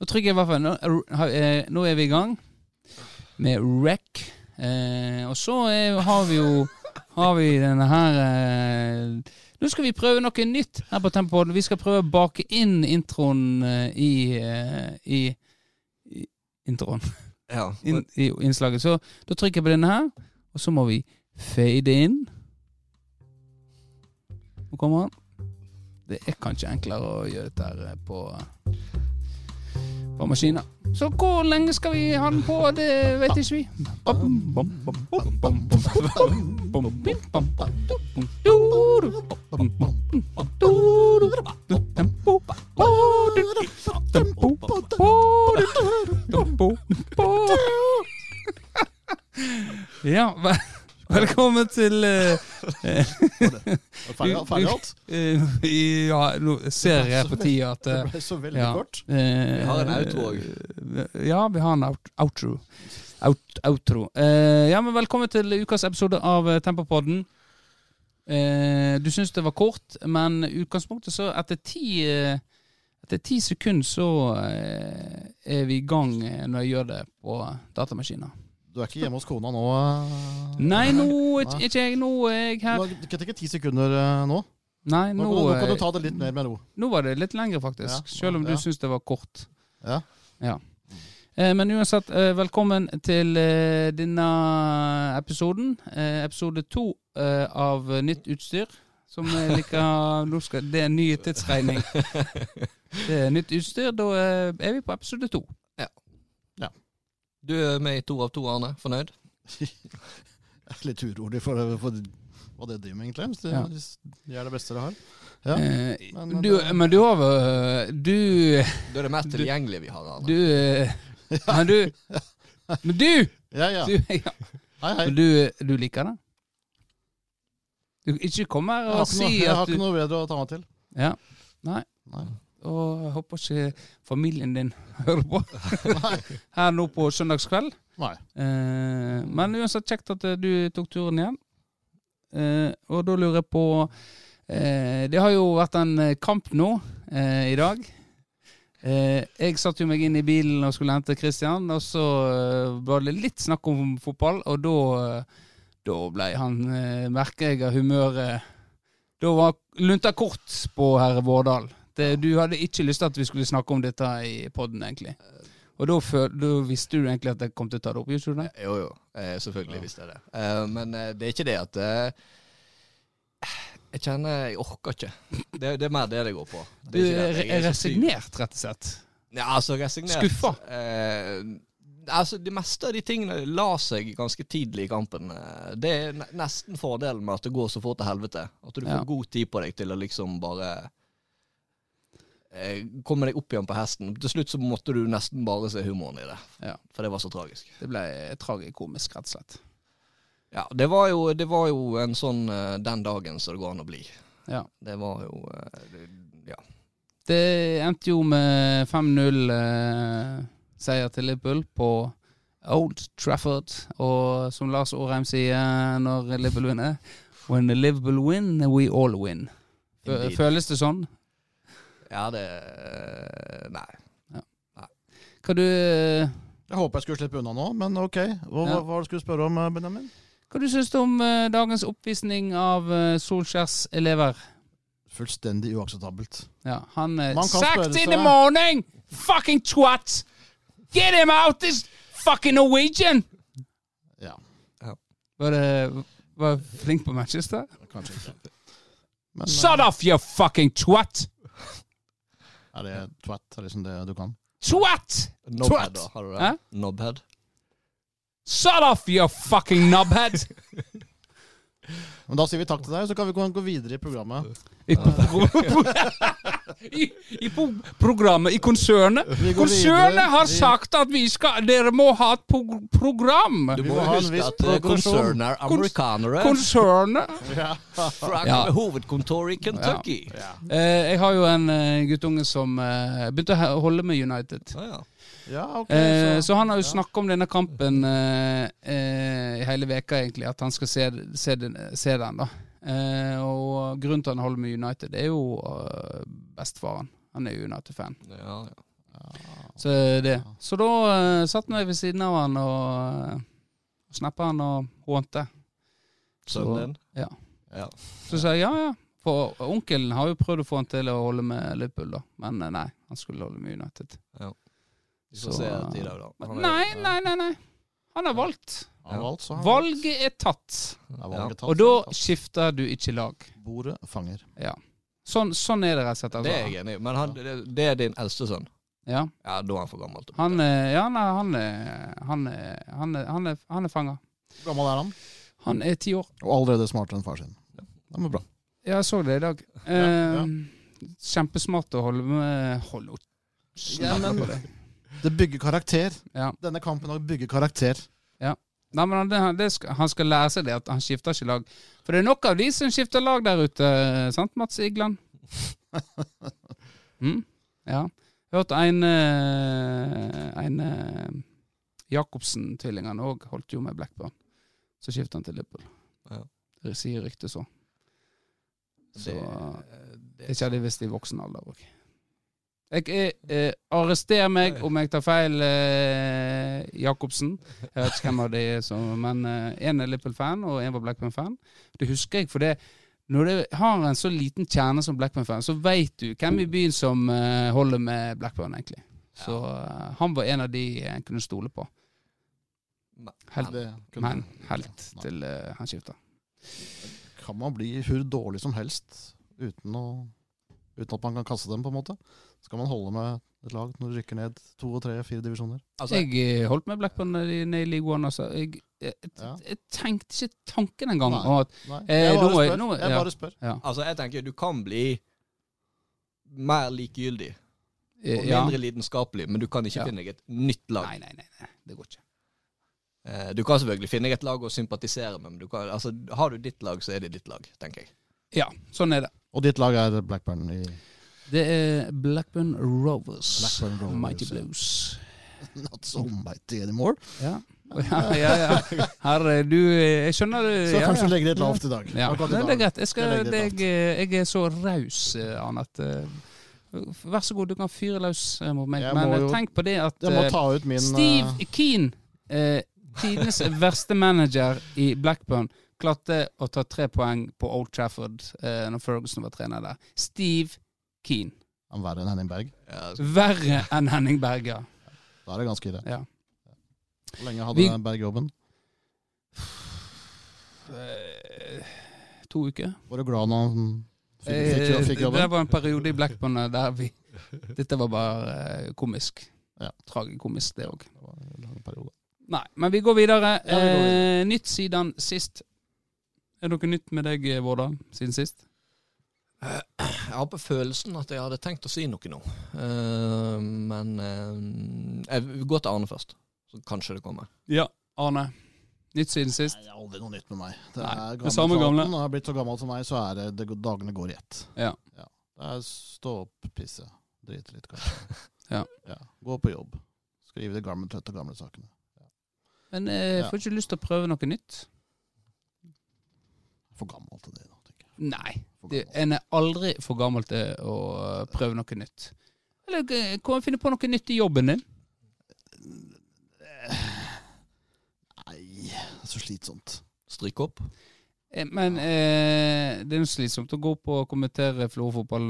Nå trykker jeg i hvert fall Nå, er- vi i gang med rec. Eh, og så er, har vi jo Har vi denne her eh, Nå skal vi prøve noe nytt her på Tempopod. Vi skal prøve å bake inn introen eh, i, eh, i, i Introen. Ja. In, i innslaget. Så da trykker jeg på denne her, og så må vi fade inn. Nå kommer han. Det er kanskje enklere å gjøre dette her eh, på, på maskina. Så hvor lenge skal vi ha den på? Det vet ikke vi. Ja, velkommen til uh, Ferdig, ferdig alt? eh, Ja, nå ser jeg på tida at Det eh, ble så veldig ja. kort. Eh, Vi har en outro òg. Ja, vi har en out outro. Out outro. Eh, ja, men velkommen til ukas episode av eh, Tempopodden. Eh, du syns det var kort, men utgangspunktet så etter ti eh, Etter ti sekunder så eh, er vi i gang eh, når jeg gjør det på datamaskiner. Du er ikke hjemme hos kona nå? eh? Nei, nå er ikke- ikke jeg Nå er jeg Du her. Du kan ikke ti sekunder eh, nå? Nei, Nå, nå, nå, kan eh, du ta det litt mer med ro. nå var det litt lengre, faktisk. Ja, Selv om du ja. syns det var kort. Ja. Ja. Men uansett, velkommen til denne episoden. Episode to av Nytt utstyr. Som liker nå skal, Det er ny tidsregning. Det er nytt utstyr. Da er vi på episode to. Du er med i to av to, Arne. Fornøyd? Jeg er litt urolig for, for hva det driver med, egentlig. Det, Ja. hvis de er det beste dere har. Ja. Eh, men du, det- men du har vel Du Da er det mest tilgjengelige vi har, Arne. Du ja. Men du Men du! Ja, ja. du ja. Hei, hei. Men du, du liker det? Du ikke kom her og si at du... jeg har ikke noe bedre å ta meg til. Ja. Nei. Nei. Og jeg håper ikke familien din hører på her nå på søndagskveld. Nei. Eh, men uansett kjekt at eh, du tok turen igjen. Eh, og da lurer jeg på eh, Det har jo vært en eh, kamp nå eh, i dag. Eh, jeg satte jo meg inn i bilen og skulle hente Christian, og så var det litt snakk om fotball, og da da ble han merker jeg av humøret Da var lunta kort på herre Vårdal. Det, du hadde ikke lyst til at vi skulle snakke om dette i poden, egentlig. Og da, før, da visste du egentlig at jeg kom til å ta det opp, gjorde det? Jo, jo. Eh, selvfølgelig visste jeg det. Eh, men eh, det er ikke det at eh, Jeg kjenner jeg orker ikke. Det, det er mer det det går på. Det er, du er resignert, rett og slett. Ja, altså resignert. Skuffa? Eh, altså, det meste av de tingene la seg ganske tidlig i kampen. Eh, Det er nesten fordelen med at det går så fort til helvete. At du får Ja. god tid på deg til å liksom bare eh, komme deg opp igjen på hesten. Til slutt så måtte du nesten bare se humoren i det. Ja. For det var så tragisk. Det ble tragikomisk, rett og slett. Ja, det var jo, det var jo en sånn eh, den dagen så det går an å bli. Ja. Det var jo eh, det, Ja. Det endte jo med 5-0-seier til Liverpool på Old Trafford. Og som Lars Aarheim sier når Liverpool vinner When Liverpool win, we all win. Indeed. Føles det sånn? Ja, det eh, Nei. Hva du, Jeg håper jeg skulle slippe unna nå, men ok. Hva, Ja. hva det du spørre om, eh, Benjamin? hva du syns du om eh, dagens oppvisning av uh, Solskjærs elever? Fullstendig uakseptabelt. Ja, han er Sacked in the morning! Fucking twat! Get him out, this fucking Norwegian! Ja, Var det var flink på Manchester? kanskje ikke. Men Shut off, you fucking twat! Er det twat? Er det liksom det du kan? Twat! Knobhead, da. Har du det? Hæ? Knobhead. Shut off, you fucking knobhead! Men Da sier vi takk til deg, så kan vi gå gå videre i programmet. I, I, i programmet, i konsernet. Konsernet har sagt at vi skal, dere må ha et program. Du må må ha en huske viss at konsernet er amerikanere Konsernet. Ja. fra Ja. hovedkontor i Kentucky. Ja. Eh, jeg har jo en eh, guttunge som eh, begynte å holde med United. Ja, ja. Ja, ok. Eh, så han har jo ja. snakka om denne kampen eh, eh, i hele veka egentlig, at han skal se, se, den, se den. da. Eh, og grunnen til at han holder med United, det er jo uh, bestefaren. Han er jo United-fan. ja, ja. Så det. Så da uh, satt jeg ved siden av han og uh, snappa han og hånte. Sønnen din? Ja. Ja. Så sa jeg ja, ja. For onkelen har jo prøvd å få han til å holde med Liverpool, da. Men nei, han skulle holde med United. Vi får Så- se etter i dag, da. Er- Nei, nei, nei. nei. Han har valgt. Han har valgt, så han Valget er tatt. Er valget tatt, Og da er tatt. skifter du ikke lag. Bordet fanger. Ja. Sånn, sånn er det rett og slett. Det er Altså. jeg enig i. Men han, det, det er din eldste sønn. Ja. Ja, da er han for gammel. Han, ja, nei, han Han han han er, han er fanga. Hvor gammel er han? Han er ti år. Og allerede smartere enn far sin. Det er bra. Ja, jeg så det i dag. Ja, Eh, Kjempesmart å holde med Hold opp. Ja, men- det. Det bygger karakter. Ja. Denne kampen har bygger karakter. Nei, men det, det skal, Han skal lære seg det, at han skifter ikke lag. For det er nok av de som skifter lag der ute, sant, Mats Igland? mm? Ja. Hørte en eh, En eh, Jacobsen-tvillingene òg holdt jo med Blackburn. Så skifter han til Liverpool. Ja. Det sier ryktet så. Så det, det skjedde visst i voksen alder òg. Jeg er, eh, Arrester meg om jeg tar feil, eh, Jacobsen. Jeg vet ikke hvem av de er som Men én er Lippel-fan, og én var Blackburn-fan. Det husker jeg, for det når du har en så liten kjerne som Blackburn-fan, så veit du hvem i byen som eh, holder med Blackburn, egentlig. Så eh, han var en av de jeg kunne stole på. Helt, men helt til eh, han skifta. Kan man bli hvor dårlig som helst uten, å, uten at man kan kaste dem, på en måte? Skal man holde med et lag når du rykker ned to og tre, fire divisjoner? altså, Jeg eh, holdt med Blackburn i ned i League One. Altså. Jeg, jeg, Ja. jeg tenkte ikke tanken engang. Nei. at Nei, Eh, jeg bare spør. nå Jeg ja. bare spør. ja, altså, jeg tenker du kan bli mer likegyldig eh, og ja. mindre lidenskapelig, men du kan ikke Ja. finne deg et nytt lag. Nei, nei, nei, nei. Det går ikke. Eh, Du kan selvfølgelig finne deg et lag å sympatisere med, men du kan, altså, har du ditt lag, så er det ditt lag, tenker jeg. Ja, sånn er det. Og ditt lag er Blackburn i Det er Blackburn Rovers. Blackburn Rovers, Mighty ja. Blues. Not so mighty anymore. Ja. ja, ja, ja. Herre, du eh, Jeg skjønner det. Så kanskje ja. du legger det lavt i dag. Ja, i det, dag. det er greit. Jeg, skal, jeg jeg, jeg er så raus, eh, Arne, at eh, Vær så god, du kan fyre løs eh, mot meg. Men eh, jo- tenk på det at eh, min Steve eh, Keane, eh, tidenes verste manager i Blackburn, klarte å ta tre poeng på Old Trafford eh, når Ferguson var trener der. Steve Keane. Han verre enn Henning Berg. Ja, skal... Verre enn Henning Berg, ja. Da er det ganske ille. Ja. Hvor lenge hadde Vi- Berg jobben? Eh, to uker. Var du glad når han fikk, fikk, Eh, det var en periode i Blackburn eh, der vi Dette var bare eh, komisk. Ja. Tragikomisk, det òg. Det var en lang periode. Nei, men vi går videre. Ja, vi går Eh, nytt siden sist. Er det noe nytt med deg, eh, Vårdal, siden sist? Jeg har på følelsen at jeg hadde tenkt å si noe nå. Eh, men eh, jeg går til Arne først, så kanskje det kommer. Ja. Arne. Nytt siden sist? Nei, det er aldri noe nytt med meg. Det Nei, er det gamle samme gamle. Når jeg har blitt så gammel som meg, så er det, det dagene går i ett. Ja. Det er stå opp, pisse, drite litt kanskje. Ja. Gå på jobb. Skrive de gamle, trøtte gamle sakene. Men eh, Ja. får ikke lyst til å prøve noe nytt? For gammel til det, da, tenker jeg. Nei. Det, en er aldri for gammel til å eh, prøve noe nytt. Eller eh, kan finne på noe nytt i jobben din? Nei, så slitsomt. Stryk opp. Eh, Men eh, det er jo slitsomt å gå opp og kommentere Florø-fotball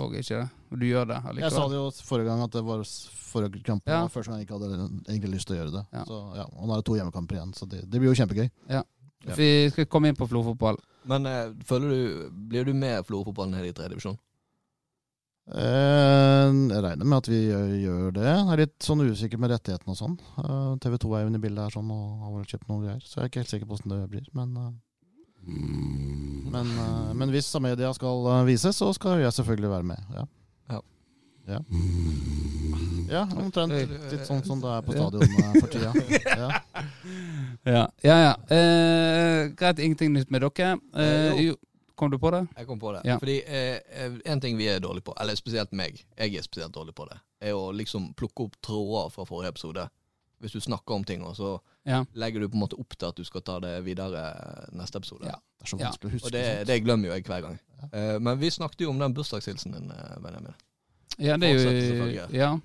òg, ikke det? Og du gjør det allikevel. Jeg sa det jo forrige gang at det var forrige kamp, Ja. første gang jeg ikke hadde egentlig lyst til å gjøre det. Ja. Så, ja, og nå er det to hjemmekamper igjen, så det, det blir jo kjempegøy. Ja. Vi skal komme inn på Florø-fotball. Men eh, føler du, blir du med Florø-fotballen her i tredje divisjon? Eh, jeg regner med at vi gjør, det. Jeg er litt sånn usikker med rettighetene og sånn. Eh, TV 2 er jo inne i bildet her sånn, og har vel kjøpt noen greier, så jeg er ikke helt sikker på hvordan det blir. Men, eh, men, eh, men hvis Amedia skal eh, vises, så skal jeg selvfølgelig være med. Ja. Ja. Ja, ja omtrent. Litt sånn som det er på stadion eh, for tida. Ja. Ja, ja. ja. Eh, greit, ingenting nytt med dere. Eh, Eh, jo. Kom du på det? Jeg kom på det. Ja. Fordi eh, eh, en ting vi er dårlige på, eller spesielt meg, jeg er spesielt dårlig på det, er å liksom plukke opp tråder fra forrige episode. Hvis du snakker om ting, og så Ja. legger du på en måte opp til at du skal ta det videre neste episode. Ja. Det er så vanskelig å huske. Og det, det glemmer jo jeg hver gang. Ja. Eh, men vi snakket jo om den bursdagshilsen din, Benjamin. Ja, det er jo. Ja.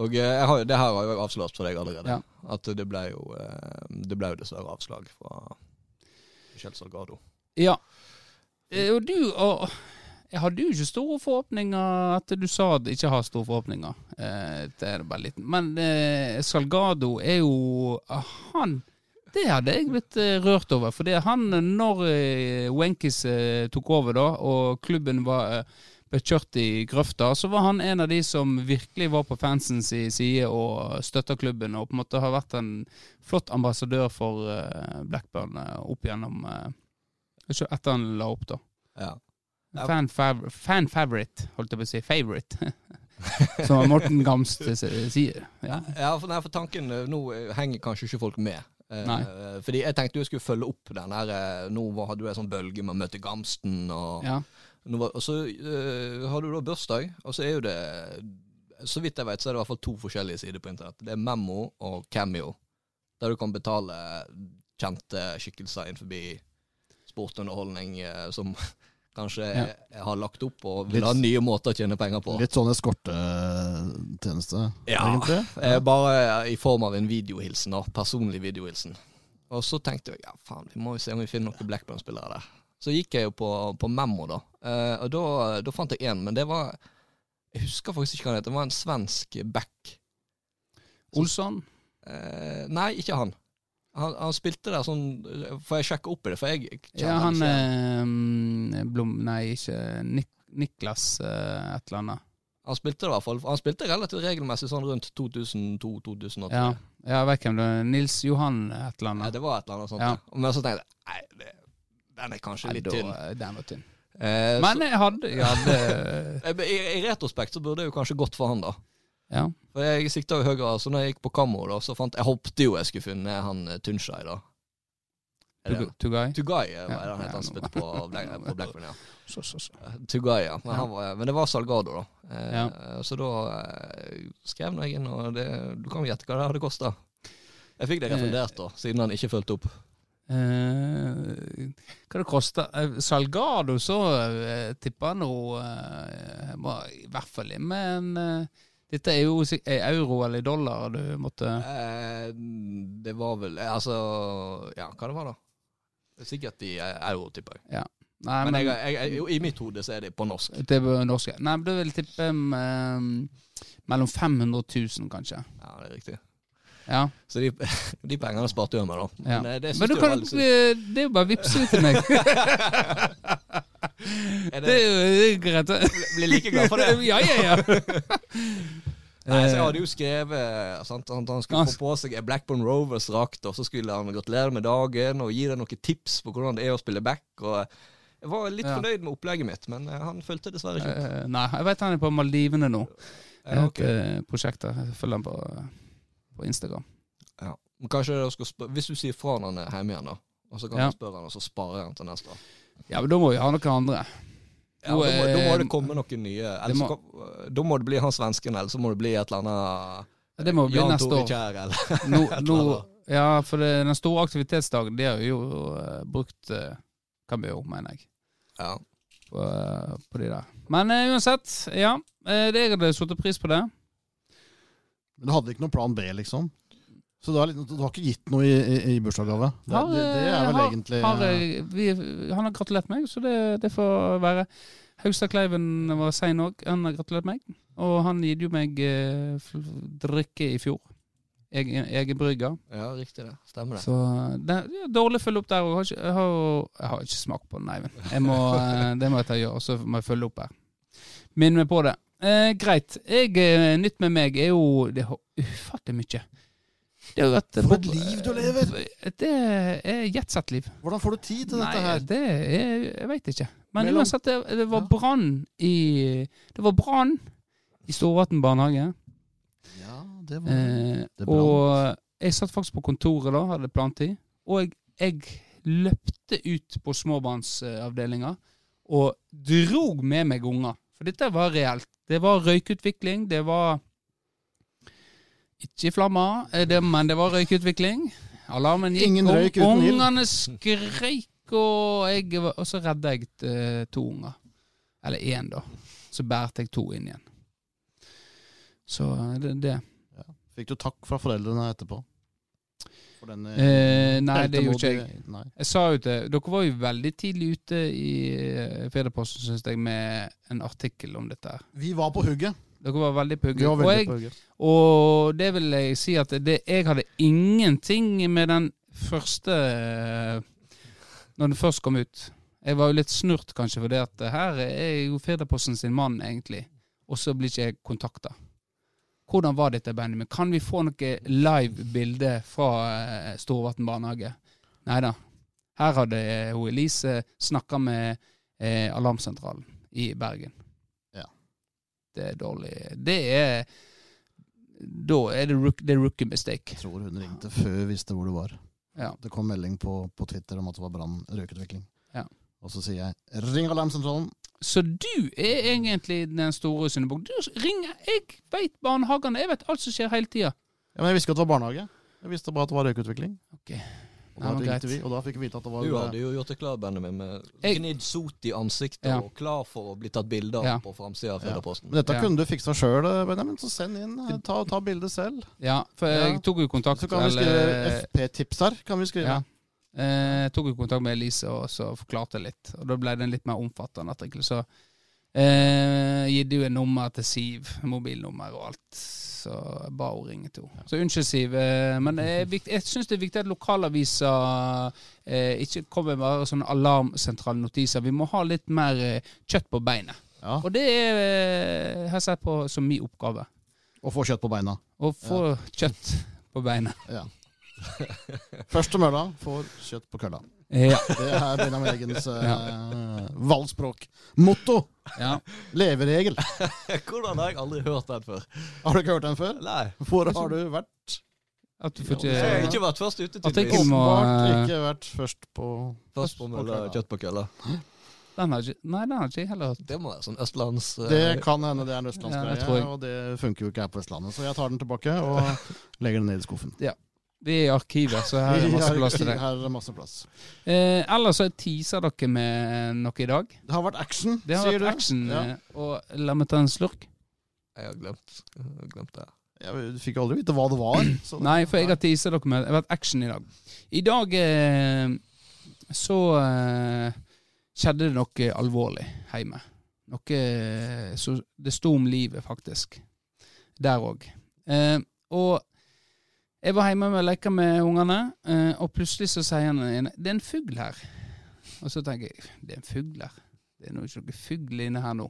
Og eh, har, det her har jeg avslørt for deg allerede. Ja. At det ble jo eh, Det ble jo dessverre avslag fra Michel Salgado. Ja. Eh, Og du og hadde jo ikke store forhåpninger at du sa at du ikke har store forhåpninger. Eh, det er bare litt. Men eh, Salgado er jo ah, Han Det hadde jeg blitt rørt over. For det er han, når Wenkis tok over, da, og klubben var ble kjørt i grøfta, så var han en av de som virkelig var på fansens side og støtta klubben, og på en måte har vært en flott ambassadør for eh, Blackburn eh, opp gjennom eh, Etter han la opp, da. Ja. Fan, fav fan favorite, holdt jeg på å si. Favorite. Som Morten Gamst sier. Ja. Ja, for, nei, for tanken Nå henger kanskje ikke folk med. Nei. fordi jeg tenkte jeg skulle følge opp den her Nå hadde du en sånn bølge med å møte Gamsten, og, ja. Og så eh, har du da bursdag, og så er jo det Så vidt jeg vet, så er det i hvert fall to forskjellige sider på internett. Det er Memo og Cameo, der du kan betale kjente skikkelser innenfor sportunderholdning eh, som kanskje Ja. har lagt opp og Litt- vil ha nye måter å tjene penger på. Litt sånn eskortetjeneste, Ja. egentlig. Eh, bare i form av en videohilsen, da. Personlig videohilsen. Og så tenkte jeg ja, faen, vi må jo se om vi finner noen Blackburn-spillere der. Så gikk jeg jo på, på Memo, da. Eh, og da, da fant jeg én, men det var Jeg husker faktisk ikke hva han het. Det var en svensk back. Olsson. Eh, nei, ikke han. han. Han spilte der sånn Får jeg sjekke opp i det, for jeg kjenner Ja, han eh, Blom... Nei, ikke Nik Niklas eh, et eller annet. Han spilte det i hvert fall. Han spilte relativt regelmessig sånn rundt 2002-2003. Ja, ja, jeg vet hvem det er. Nils Johan et eller Ja, annet. det var et eller annet sånt. Ja. ja. Men så tenkte jeg nei, det, den er kanskje litt tynn. Den var tynn. Eh, Men jeg hadde, jeg hadde I, I retrospekt så burde det jo kanskje gått for han, da. Ja. For jeg sikta jo høyere, så når jeg gikk på Kammo, da, så fant jeg håpte jo jeg skulle finne han eh, Tunshai, da. Tugai. Tugai Ja, det han het, han spilte på, på Blackburn, ja. Så, så, så. Eh, Tugai, ja. Men, Ja. Han var, men det var Salgado, da. Eh, Ja. Så da eh, skrev jeg inn, og det, du kan jo gjette hva det hadde kosta. Jeg fikk det refundert, da, siden han ikke fulgte opp. Eh, hva det koster Eh, Salgado, så eh, tipper jeg nå eh, må I hvert fall inn med en eh, Dette er jo er euro eller dollar du måtte Eh, det var vel eh, Altså, ja, hva det var da? Er Sikkert i eh, euro, tipper jeg. Nei, Men men, jeg, jeg, jeg, i mitt hode så er det på norsk. det er norsk. Nei, men du vil tippe um, mellom 500 000, kanskje. Ja, det er riktig. Ja. Så de, de pengene sparte jeg meg, da. Men, eh, det, Men du kan, veldig det er jo bare å vippse ut til meg. Er det er jo greit. Blir like glad for det. ja, ja, ja. Nei, så jeg hadde jo skrevet sant, at han skulle Altså- få på seg Blackburn Rovers-drakt, og så skulle han gratulere med dagen og gi deg noen tips på hvordan det er å spille back. Og jeg var litt Ja. fornøyd med opplegget mitt, men eh, han fulgte dessverre ikke opp. Eh, Nei, jeg vet han er på Maldivene nå. Jeg Ja, ikke et eh, prosjekt der. Jeg følger han på, på Instagram. ja. Men kanskje jeg skal spør Hvis du sier fra når han er hjemme igjen, da, og så kan Ja. du spørre han, og så sparer han til neste år. Ja, men da må vi ha noen andre. Ja, da, må, da må eh, det komme noen nye. Eller må- så da må det bli han svensken, eller så må det bli et eller annet Ja, Det må bli Jan neste år. Kjær, eller no, annet. ja, for det, den store aktivitetsdagen, det har jo uh, brukt uh, jo, mener jeg, Ja. på, uh, på de der. Men uh, uansett, ja. Uh, det jeg hadde satt pris på det. Men du hadde ikke noen plan B, liksom? Så du har, du har ikke gitt noe i, i, i bursdagsgave? Det, det, det er vel har- egentlig har, eh, vi, Han har gratulert meg, så det, det får være. Haugstad Kleiven var sein òg. Han har gratulert meg. Og han gitt jo meg eh, drikke i fjor. Egen, egen brygger. ja, riktig det. Stemmer det. Så det er dårlig å følge opp der. Og jeg, har ikke, jeg, har, jeg har ikke smakt på den, nei. men Jeg må, eh, det må jeg ta og gjøre, og så må jeg følge opp her. Minn meg på det. Eh, greit. Jeg, eh, nytt med meg er jo Det er ufattelig mye. Det har vært, For et liv du lever! Det er jetsett-liv. Hvordan får du tid til dette Nei, her? det er Jeg veit ikke. Men Mellom- uansett, det, det var Ja. brann i Det var brann i Storvatn barnehage. Ja, det var Eh, Det og jeg satt faktisk på kontoret da, hadde plantid, og jeg, jeg løpte ut på småbarnsavdelinga og drog med meg unger. For dette var reelt. Det var røykutvikling, det var ikke flammer, eh, det, men det var røykutvikling. Alarmen gikk, Ingen røyk uten ild. ungene skreik, og, jeg, og så redda jeg eh, to unger. Eller én, da. Så bærte jeg to inn igjen. Så det, det. Fikk du takk fra foreldrene etterpå? For denne Eh, nei, det gjorde ikke jeg. Nei. Jeg sa jo til Dere var jo veldig tidlig ute i eh, Federposten, syns jeg, med en artikkel om dette. Vi var på hugget. Dere var veldig på Vi var Og, veldig jeg, på hugget. og det vil jeg si at det, jeg hadde ingenting med den første Når den først kom ut. Jeg var jo litt snurt, kanskje, for det at her er jo Federposten sin mann, egentlig. Og så blir ikke jeg kontakta. Hvordan var dette, Benjamin? Kan vi få noe live bilde fra eh, Storvatn barnehage? Nei da. Her hadde eh, hun Elise snakka med eh, alarmsentralen i Bergen. Ja. Det er dårlig. Det er Da er det, rook, det er rookie mistake. Jeg tror hun ringte før hun visste hvor det var. Ja. Det kom melding på, på Twitter om at det var brann røykutvikling. Ja. Og så sier jeg 'ring alarmsentralen'. Så du er egentlig den store syndebukk. Du ringer Jeg veit barnehagene. Jeg vet alt som skjer hele tida. Ja, men jeg visste ikke at det var barnehage. Jeg visste bare at det var røykutvikling. Ok. Og Nei, da, greit. vi, og da fikk vi vite at det var Du hadde jo gjort det klar, Benjamin, med Jeg- gnidd sot i ansiktet Ja. og klar for å bli tatt bilde av Ja. på framsida av Ja. Fedreposten. Men dette Ja. kunne du fiksa sjøl, Benjamin, så send inn. eh, Ta, ta bildet selv. Ja, for Ja. jeg tok jo kontakt Så kan vi skrive eller- FP-tips her. kan vi skrive. Ja. Eh, tok jo kontakt med Elise og så forklarte litt. Og da ble det en litt mer omfattende artikkel. Så eh, gitt jo et nummer til Siv, mobilnummer og alt. Så jeg ba henne ringe til henne. Så unnskyld, Siv. Eh, men er jeg syns det er viktig at lokalaviser eh, ikke kommer med bare sånne alarmsentrale notiser. Vi må ha litt mer eh, kjøtt på beinet. Ja. Og det er, eh, har jeg sett på som min oppgave. Å få kjøtt på beina. Å få kjøtt på beinet. Ja. Første mølla får kjøtt på kølla. Ja. Det er Benjamin Eggens uh, valgspråk. Motto! ja. Leveregel. Hvordan har jeg aldri hørt den før? Har du ikke hørt den før? Nei. Hvor har du vært? At du får Jeg har ikke ikke vært først ute, tydeligvis. Åpenbart ikke vært først på Først på mølla, kjøtt på kølla. Den har ikke, nei, den har ikke heller hørt. Det må være sånn østlands... Uh, Det kan hende det er en Ja, det østlandsgreie, ja, og det funker jo ikke her på Østlandet. Så jeg tar den tilbake og legger den ned i skuffen. Vi er i arkivet, så her er det masse plass til deg. Her er det masse plass. Eh, ellers så teaser dere med noe i dag. Det har vært action, Det har sier vært du. action. Ja. eh, Og la meg ta en slurk. Jeg har glemt, jeg har glemt det. Jeg fikk aldri vite hva det var. Så Nei, for jeg har teasa dere med Det har vært action i dag. I dag eh, så eh, skjedde det noe alvorlig hjemme. Noe eh, så Det sto om livet, faktisk. Der òg. Eh, og jeg var hjemme å leke med ungene, eh, og plutselig så sier han ene Det er en fugl her. Og så tenker jeg Det er en fugl her. Det er ikke noe fugl inne her nå.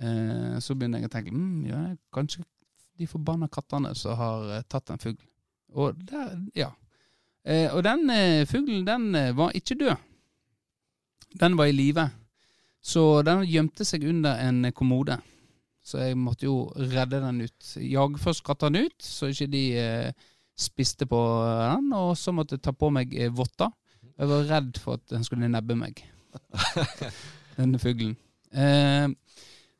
Eh, så begynner jeg å tenke mm, ja, kanskje de forbanna kattene som har eh, tatt en fugl. Og ja. Og den fuglen, den var ikke død. Den var i live. Så den gjemte seg under en kommode. Så jeg måtte jo redde den ut. Jag først kattene ut, så ikke de spiste på den. Og så måtte jeg ta på meg eh, votter. Jeg var redd for at den skulle nebbe meg. Denne fuglen. Eh,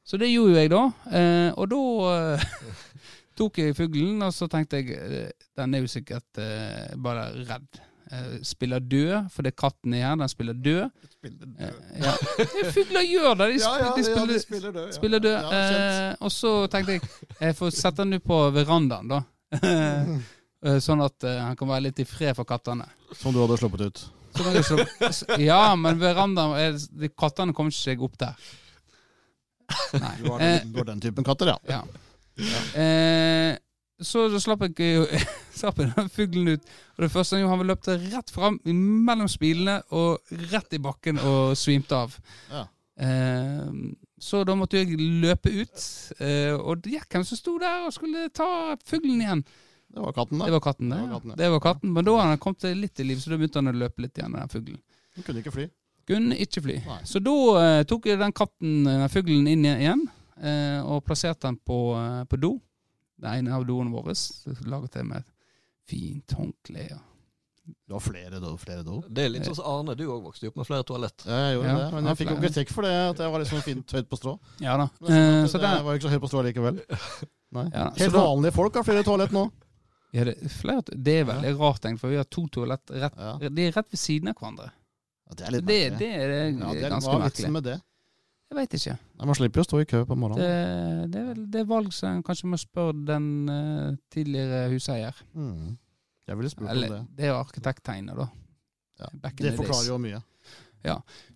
så det gjorde jo jeg, da. Eh, og da eh, tok jeg fuglen, og så tenkte jeg eh, den er jo sikkert eh, bare redd. Eh, spiller død, for det er katten er her. Den spiller død. Eh, ja. Det Fugler gjør det! De, Ja, ja, de ja, spiller, de spiller død. Ja. spiller død. Ja, eh, og så tenkte jeg jeg får sette den ut på verandaen, da. Eh, sånn at eh, han kan være litt i fred for kattene. Som du hadde sluppet ut. Ja, men verandaen er, Kattene kommer ikke seg opp der. Nei. Du har Eh, den, du har den typen katter, ja. ja. Eh, så slapp jeg slapp jeg den fuglen ut. Og det første han gjorde, han løpte rett fram mellom spilene og rett i bakken og svimte av. Ja. Eh, så da måtte jeg løpe ut, eh, og det gikk hvem som sto der og skulle ta fuglen igjen. Det var katten, da. Det var katten, det. Det var katten, ja. det var katten, Men da hadde han kommet litt i liv, så da begynte han å løpe litt igjen, den fuglen. Den kunne ikke fly. Kunne ikke fly. Nei. Så da eh, tok jeg den katten, den fuglen inn igjen, eh, og plasserte den på, eh, på do. Det ene av doene våre. Laget jeg med et fint håndkle. Ja. Du har flere do. Flere do. Det er litt sånn som Arne, du òg vokste opp med flere toalett. Ja, jeg gjorde Ja, det, men jeg fikk jo kritikk for det. At jeg var litt sånn fint høyt på strå. ja da. Men Eh, det det, jeg var ikke så høyt på strå likevel. Nei. Ja, Helt da- vanlige folk har flere toalett nå. Ja, det, er flere, det er veldig rart, egentlig, for vi har to toalett rett, Ja. De er rett ved siden av hverandre. Ja, det er litt Det, merkelig. det er ja, det er, ganske hva er merkelig. vitsen med det? Jeg veit ikke. Man slipper jo å stå i kø på morgenen. det er det er valg som en kanskje må spørre den uh, tidligere huseier. Mm. Jeg ville spurt om det. det er jo arkitekttegnet, da. Ja. Det forklarer jo mye.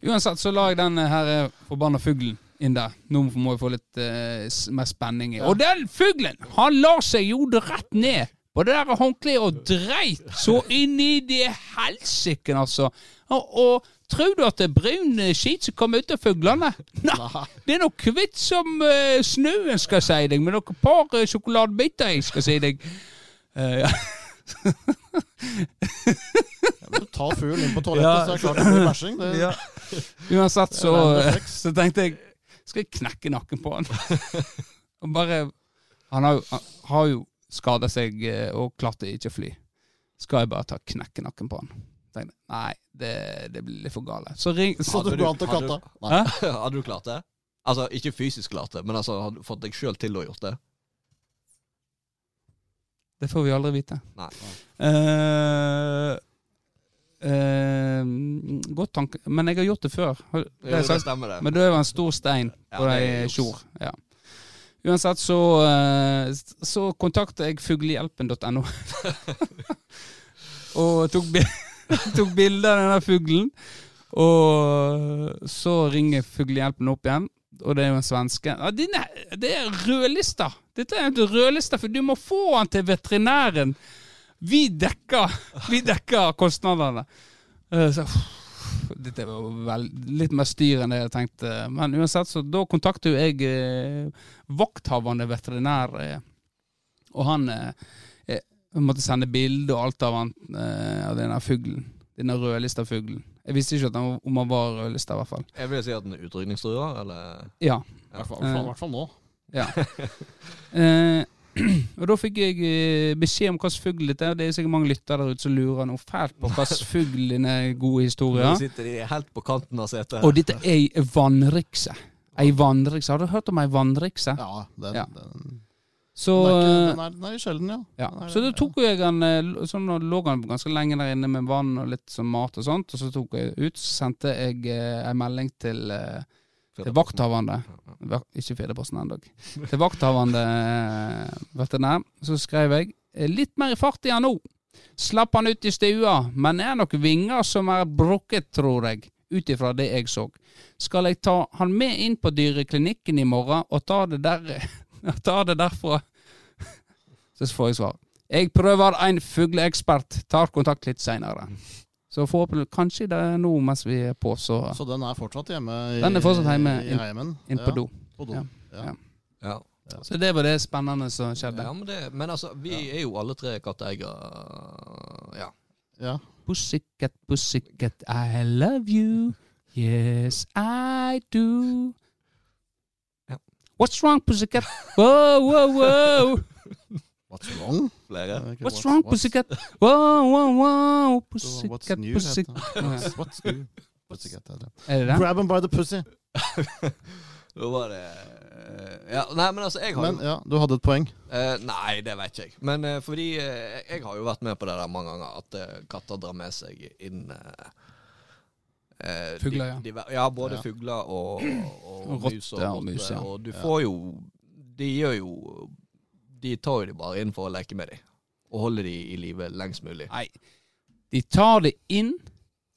Uansett så la jeg den her eh, forbanna fuglen inn der. Nå må vi få litt uh, mer spenning i. Ja. Og den fuglen, han la seg jo rett ned på det der håndkleet og dreit så inn i det helsiken, altså. Og, og tror du at det er brun skit som kommer ut av fuglene? Nei, Nei. det er noe hvitt som uh, snøen, skal jeg si deg, med noen par uh, sjokoladebiter i, skal jeg si deg. Uh, ja. Jeg vil ta fuglen inn på toalettet, Ja. så er det klart det blir bæsjing. Ja. Uansett så, så tenkte jeg Skal jeg knekke nakken på han? og bare Han har jo, han har jo skada seg eh, og klarte ikke å fly. Skal jeg bare ta knekke nakken på han? Tenkte, nei, det, det blir litt for gale. Så ring Så Hadde du du- hadde du- hadde du klart det? Altså, ikke fysisk klart det, men altså, hadde du fått deg sjøl til å gjort det? Det får vi aldri vite. Nei. Uh, uh, godt tanke Men jeg har gjort det før. Det Jo, det stemmer, det. Men det var en stor stein på ja, ei tjor. Ja. Uansett så, eh, så kontakta jeg fuglehjelpen.no. og tok, tok bilde av denne fuglen. Og så ringer Fuglehjelpen opp igjen, og det er jo en svenske. Ja, dine, det er rødlista! Dette er en rødlista, for du må få han til veterinæren. Vi dekker, vi dekker kostnadene. Eh, Så, dette var vel litt mer styr enn det jeg tenkte. Men uansett, så da kontakter jo jeg eh, vakthavende veterinær. Eh, og han eh, eh, måtte sende bilde og alt av, han, eh, av denne fuglen. Denne rødlista fuglen. Jeg visste ikke at han, om han var rødlista, i hvert fall. Jeg vil si at den er utrydningstrua, eller Ja. I hvert fall- i hvert fall nå. ja. og da fikk jeg eh, beskjed om hvilken fugl dette er. Det er sikkert mange lyttere der ute som lurer noe fælt på hvilken fugl denne gode historien. Nå sitter de helt på kanten av setet. Og dette er ei vannrikse. Ei vannrikse. Har du hørt om ei vannrikse? Ja, den, Ja. Den, Så, den, er ikke, eh, den, er, den er jo sjelden, ja. ja. Er- så da tok jeg han eh, Sånn lå han ganske lenge der inne med vann og litt sånn mat og sånt. Og så tok jeg ut, så sendte jeg eh, en melding til, eh, til vakthavende Ikke Fedreposten ennå. Til vakthavende eh, veterinær. Så skrev jeg litt mer i fart i han nå. Slapp han ut i stua, men er nok vinger som er brukket, tror jeg. Ut ifra det jeg så. Skal jeg ta han med inn på dyreklinikken i morgen og ta det, der, ta det derfra? Så får jeg svar. Jeg prøver en fugleekspert. Tar kontakt litt seinere. Så forhåpentlig Kanskje det er nå mens vi er på, så Så den er fortsatt hjemme i, Den er fortsatt hjemme i heimen? inn på ja, do. På do. Ja. Ja. Ja. Ja. Så det var det spennende som skjedde. Ja, men, det, men altså, vi er jo alle tre katteeiere. Ja. Ja. Pussycat, pussycat, I love you. Yes, I do. What's wrong, pussycat? Whoa, whoa, whoa. What's wrong? Flere. What's wrong, pussycat? Wow, wow, wow, Pussycat, pussycat. What's, what's new? Pussycat, er det. Er det det? Grab him by the pussy. Da var det eh, Ja, nei, men altså, jeg har Men jo ja, du hadde et poeng. eh, Nei, det vet ikke jeg. Men eh, fordi eh, jeg har jo vært med på det der mange ganger, at eh, katter drar med seg inn eh, eh, Fugler, ja. de- ja, både Ja. fugler og, og, Og mus og ja, og mus, ja. Og du får jo De gjør jo De tar jo de bare inn for å leke med dem. Og holde de i live lengst mulig. Nei. De tar det inn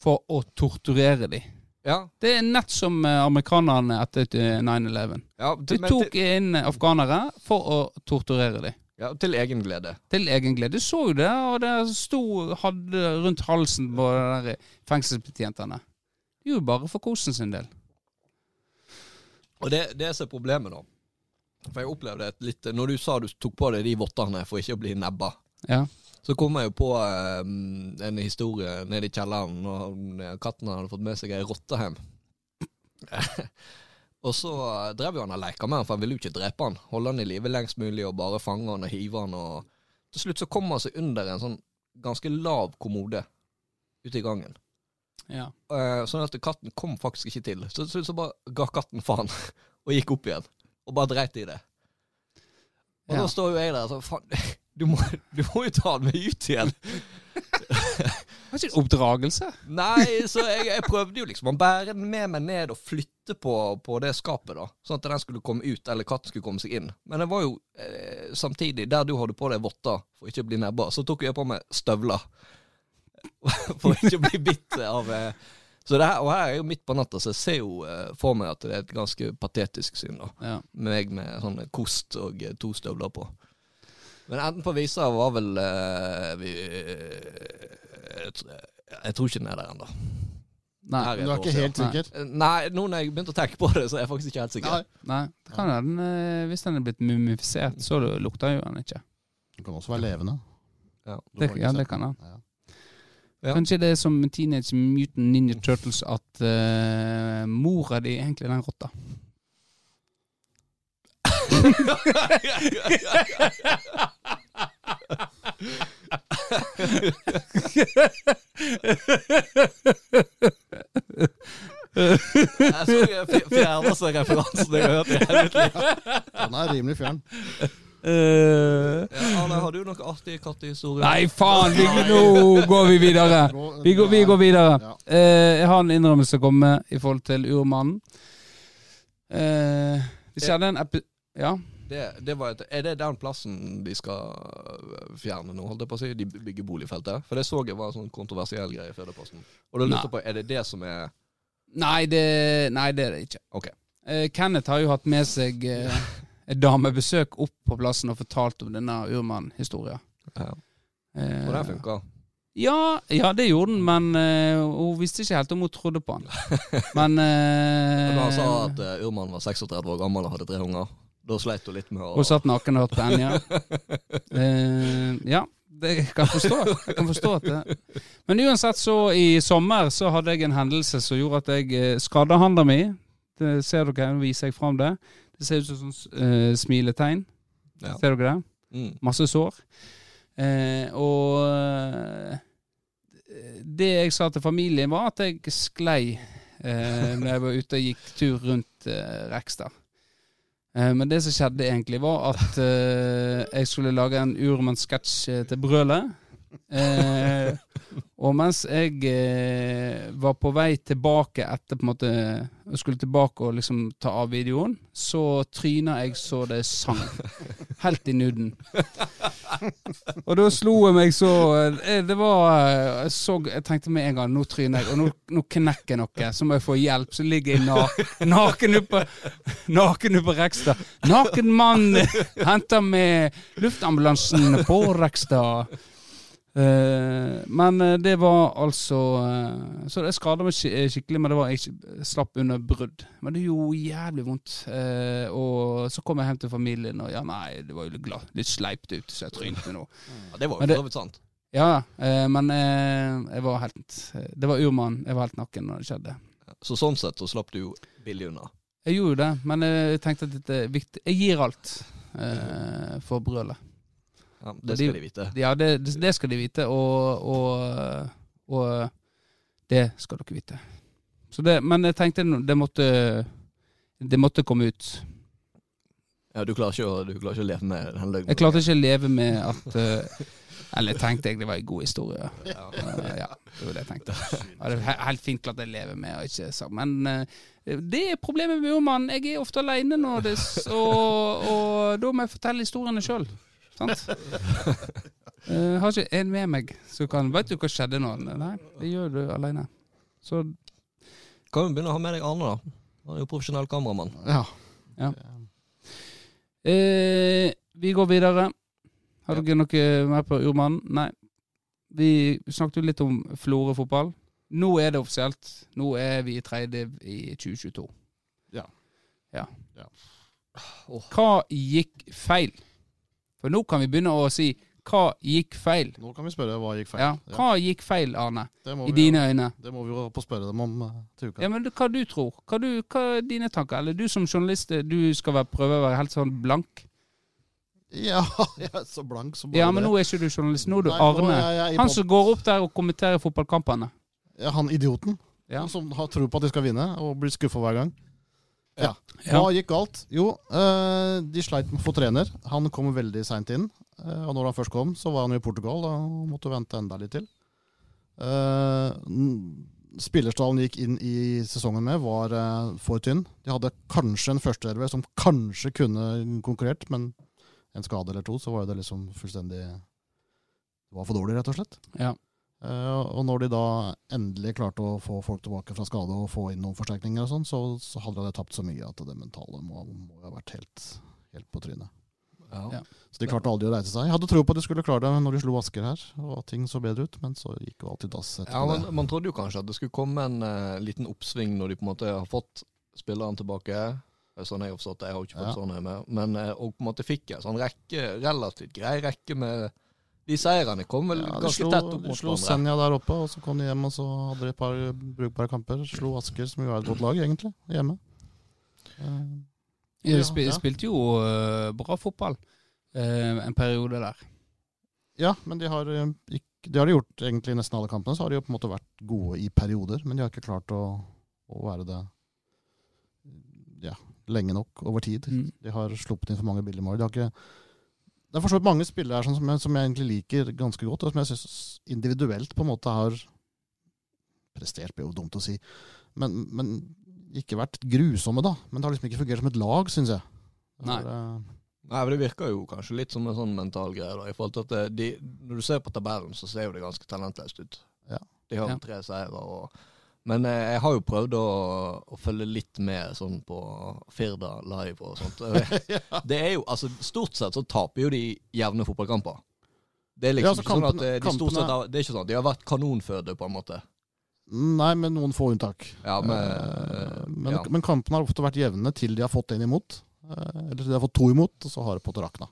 for å torturere dem. Ja, Det er nett som eh, amerikanerne etter eh, 9-11. ja, De tok til, inn afghanere for å torturere dem. ja, til egen glede. Til egen glede. Du så jo det, og det sto hadde rundt halsen på de fengselsbetjentene. Det gjorde bare for kosen sin del. Og det, det som er problemet, da For jeg opplevde et litt Når du sa du tok på deg de vottene for ikke å bli nebba, Ja. så kom jeg jo på eh, en historie nede i kjelleren når katten hadde fått med seg ei rotte hjem. og så drev jo han og leka med han, for han ville jo ikke drepe han. Holde han i live lengst mulig og bare fange han og hive han. Og til slutt så kom han seg under en sånn ganske lav kommode ute i gangen. ja. Eh, sånn at katten kom faktisk ikke til. Så til slutt så bare ga katten faen og gikk opp igjen. Og bare dreit i det. Og Ja. da står jo jeg der sånn Faen, du må, du må jo ta den med ut igjen. Det var en oppdragelse? Nei, så jeg, jeg prøvde jo liksom å bære den med meg ned og flytte på, på det skapet, da. Sånn at den skulle komme ut, eller katten skulle komme seg inn. Men det var jo eh, samtidig, der du hadde på deg votter for ikke å bli nebba, så tok jeg på meg støvler. for ikke å bli bitt av eh, så det her, Og her er jeg jo midt på natta, så jeg ser jo eh, for meg at det er et ganske patetisk syn. da Ja. Meg med sånn kost og eh, to støvler på. Men enden på visa var vel eh, vi, jeg, tr- jeg tror ikke den er der ennå. Nei. Her Du er ikke siden. helt sikker? Eh, Nei, nå når jeg begynte å tenke på det, så er jeg faktisk ikke helt sikker. Nei. Nei. Det kan være den, eh, hvis den er blitt mumifisert, så lukter jo den ikke. Den kan også være levende. Ja. Det, ja, det kan den. Ja. Ja. Kanskje det er som Teenage Mutant Ninja Turtles at uh, mora di egentlig er den rotta. Jeg tror jeg fjerner referansen jeg har hørt i hele mitt liv. Den er rimelig fjern. Eh, Ja, Arne, har du noen artige kattehistorier? nei, faen! Vi, nå går vi videre. Vi går, vi går videre. Eh, jeg har en innrømmelse å komme med i forhold til urmannen. Uh, det skjedde en epi... Ja. Det, det var et, er det den plassen de skal fjerne nå, holdt jeg på å si? De bygger boligfeltet? For det så jeg var en sånn kontroversiell greie i Førdeposten. Og da lurte jeg på, er det det som er Nei, det, nei, det er det ikke. Ok. Eh, Kenneth har jo hatt med seg eh, damebesøk opp på plassen og fortalt om denne urmann-historien. ja. Eh, Og det funka? Ja, ja, det gjorde den, men uh, hun visste ikke helt om hun trodde på han. Men uh, Da han sa at uh, Urman var 36 år gammel og hadde tre unger, da sleit hun litt med å Hun satt naken og hørte på Enja. uh, ja, det jeg kan forstå. Jeg kan forstå at det. Men uansett, så i sommer så hadde jeg en hendelse som gjorde at jeg skadde handa mi. Det ser dere, nå viser jeg fram det. Det ser ut som sånn smiletegn. Ja. Ser dere det? Mm. Masse sår. Eh, og eh, det jeg sa til familien, var at jeg sklei eh, når jeg var ute og gikk tur rundt eh, Rekstad. Eh, men det som skjedde egentlig, var at jeg skulle lage en urmannssketsj til brølet. Eh, og mens jeg eh, var på vei tilbake etter på en måte Jeg skulle tilbake og liksom ta av videoen, så tryna jeg så det sang. Helt i nudden. Og da slo jeg meg så eh, Det var eh, jeg, så, jeg tenkte med en gang nå tryner jeg, og nå, nå knekker jeg noe. Så må jeg få hjelp. Så ligger jeg na, naken oppe Naken oppe Rekstad. Naken mann henter med luftambulansen på Rekstad. Eh, men eh, det var altså eh, Så det skada meg skikkelig, men det var jeg slapp under brudd. Men det gjorde jævlig vondt. Og så kom jeg hjem til familien, og ja, nei, det var jo litt, litt sleipt ut, så jeg trynte nå. Ja, det var jo for så sant. Ja, men jeg var helt Det var urmann. Jeg var helt nakken når det skjedde. Så sånn sett så slapp du jo billig unna. Jeg gjorde det, men jeg tenkte at dette er viktig. Jeg gir alt for brølet. Ja, det skal de vite. Ja, det, det det skal de vite, og, og, og det skal dere vite. Så det, men jeg tenkte det måtte Det måtte komme ut. Ja, du klarer ikke å, du klarer ikke å leve med den løgnen. Jeg klarte ikke å leve med at eh, Eller jeg tenkte egentlig det var en god historie. Ja. Ja, det var det jeg tenkte. Ja, det er helt fint at jeg lever med, og ikke så. Men eh, det er problemet med urmannen. Jeg er ofte alene nå, og, og da må jeg fortelle historiene sjøl. Sant? uh, har ikke en med meg som kan Vet du hva skjedde nå? Nei, det gjør du alene. Så Kan jo begynne å ha med deg Arne, da. Han er jo profesjonell kameramann. Ja. Ja. Uh, Vi går videre. Har Ja. dere noe mer på urmannen? Nei. Vi snakket jo litt om Florø fotball. Nå er det offisielt. Nå er vi i tredje div i 2022. Ja. Ja. Ja. Hva gikk feil? For nå kan vi begynne å si hva gikk feil? Nå kan vi spørre hva gikk feil. Ja. Hva gikk feil, Arne? I dine dine øyne? det må vi jo på spørre dem om eh, til uka. Ja, men Hva du tror? Hva, du, hva er dine tanker? Eller du som journalist, du skal være, prøve å være helt sånn blank? Ja, jeg er så blank som bare Ja, men nå er ikke du journalist. Nå er du Nei, Arne. er jeg Han som går opp der og kommenterer fotballkampene. ja, han idioten Ja. som har tro på at de skal vinne, og blir skuffa hver gang. Ja. Ja. Hva gikk galt? Jo, eh, de sleit med å få trener. Han kom veldig seint inn. eh, og når han først kom, så var han jo i Portugal. Da måtte vente enda litt til. Eh, spillerstallen gikk inn i sesongen med, var for tynn. De hadde kanskje en førsteelver som kanskje kunne konkurrert, men en skade eller to, så var jo det liksom fullstendig Det var for dårlig, rett og slett. Ja. Eh, og når de da endelig klarte å få folk tilbake fra skade og få inn noen forsterkninger, og sånn, så, så hadde de tapt så mye at det mentale må, må ha vært helt, helt på trynet. Ja. Ja. Så de klarte aldri å reise seg. Jeg hadde tro på at de skulle klare det når de slo Asker her, og at ting så bedre ut, men så gikk jo alltid dass etter Ja, man, det. man trodde jo kanskje at det skulle komme en uh, liten oppsving når de på en måte har fått spilleren tilbake. Sånn jeg har forstått det, jeg har ikke fått Ja. sånn jeg med. Men uh, og på en måte fikk en sånn rekke, relativt grei rekke med De seirene kom vel Ja, ganske slo, tett opp mot hverandre. de slo. Senja der oppe, og så kom de hjem og så hadde de et par brukbare kamper. Slo Asker, som jo er et godt lag, egentlig, hjemme. Eh, De spil, ja. spilte jo uh, bra fotball uh, en periode der. Ja, men de har, ikke, det har de gjort egentlig i nesten alle kampene. Så har de jo på en måte vært gode i perioder, men de har ikke klart å, å være det ja, lenge nok over tid. Mm. De har sluppet inn for mange billige mål. De har ikke det er for så vidt mange spillere her som, jeg, som jeg egentlig liker ganske godt, og som jeg syns individuelt på en måte har prestert, blir jo dumt å si, men, men ikke vært grusomme, da. Men det har liksom ikke fungert som et lag, syns jeg. Nei. For, uh, Nei, men Det virker jo kanskje litt som en sånn mental greie. da, i forhold til at de, Når du ser på tabellen, så ser jo det ganske talentløst ut. Ja. De har Ja. tre seire. og Men eh, jeg har jo prøvd å, å følge litt med sånn på Firda live og sånt. Det er jo, altså Stort sett så taper jo de jevne fotballkamper. Det er Ja, liksom altså, ikke sånn at kampene- eh, de stort sett har, Det er ikke sånn at de har vært kanonføde, på en måte. Nei, med noen få unntak. Ja, men, Eh, men, ja. men kampene har ofte vært jevne til de har fått én imot. eh, Eller til de har fått to imot, og så har det på til rakna.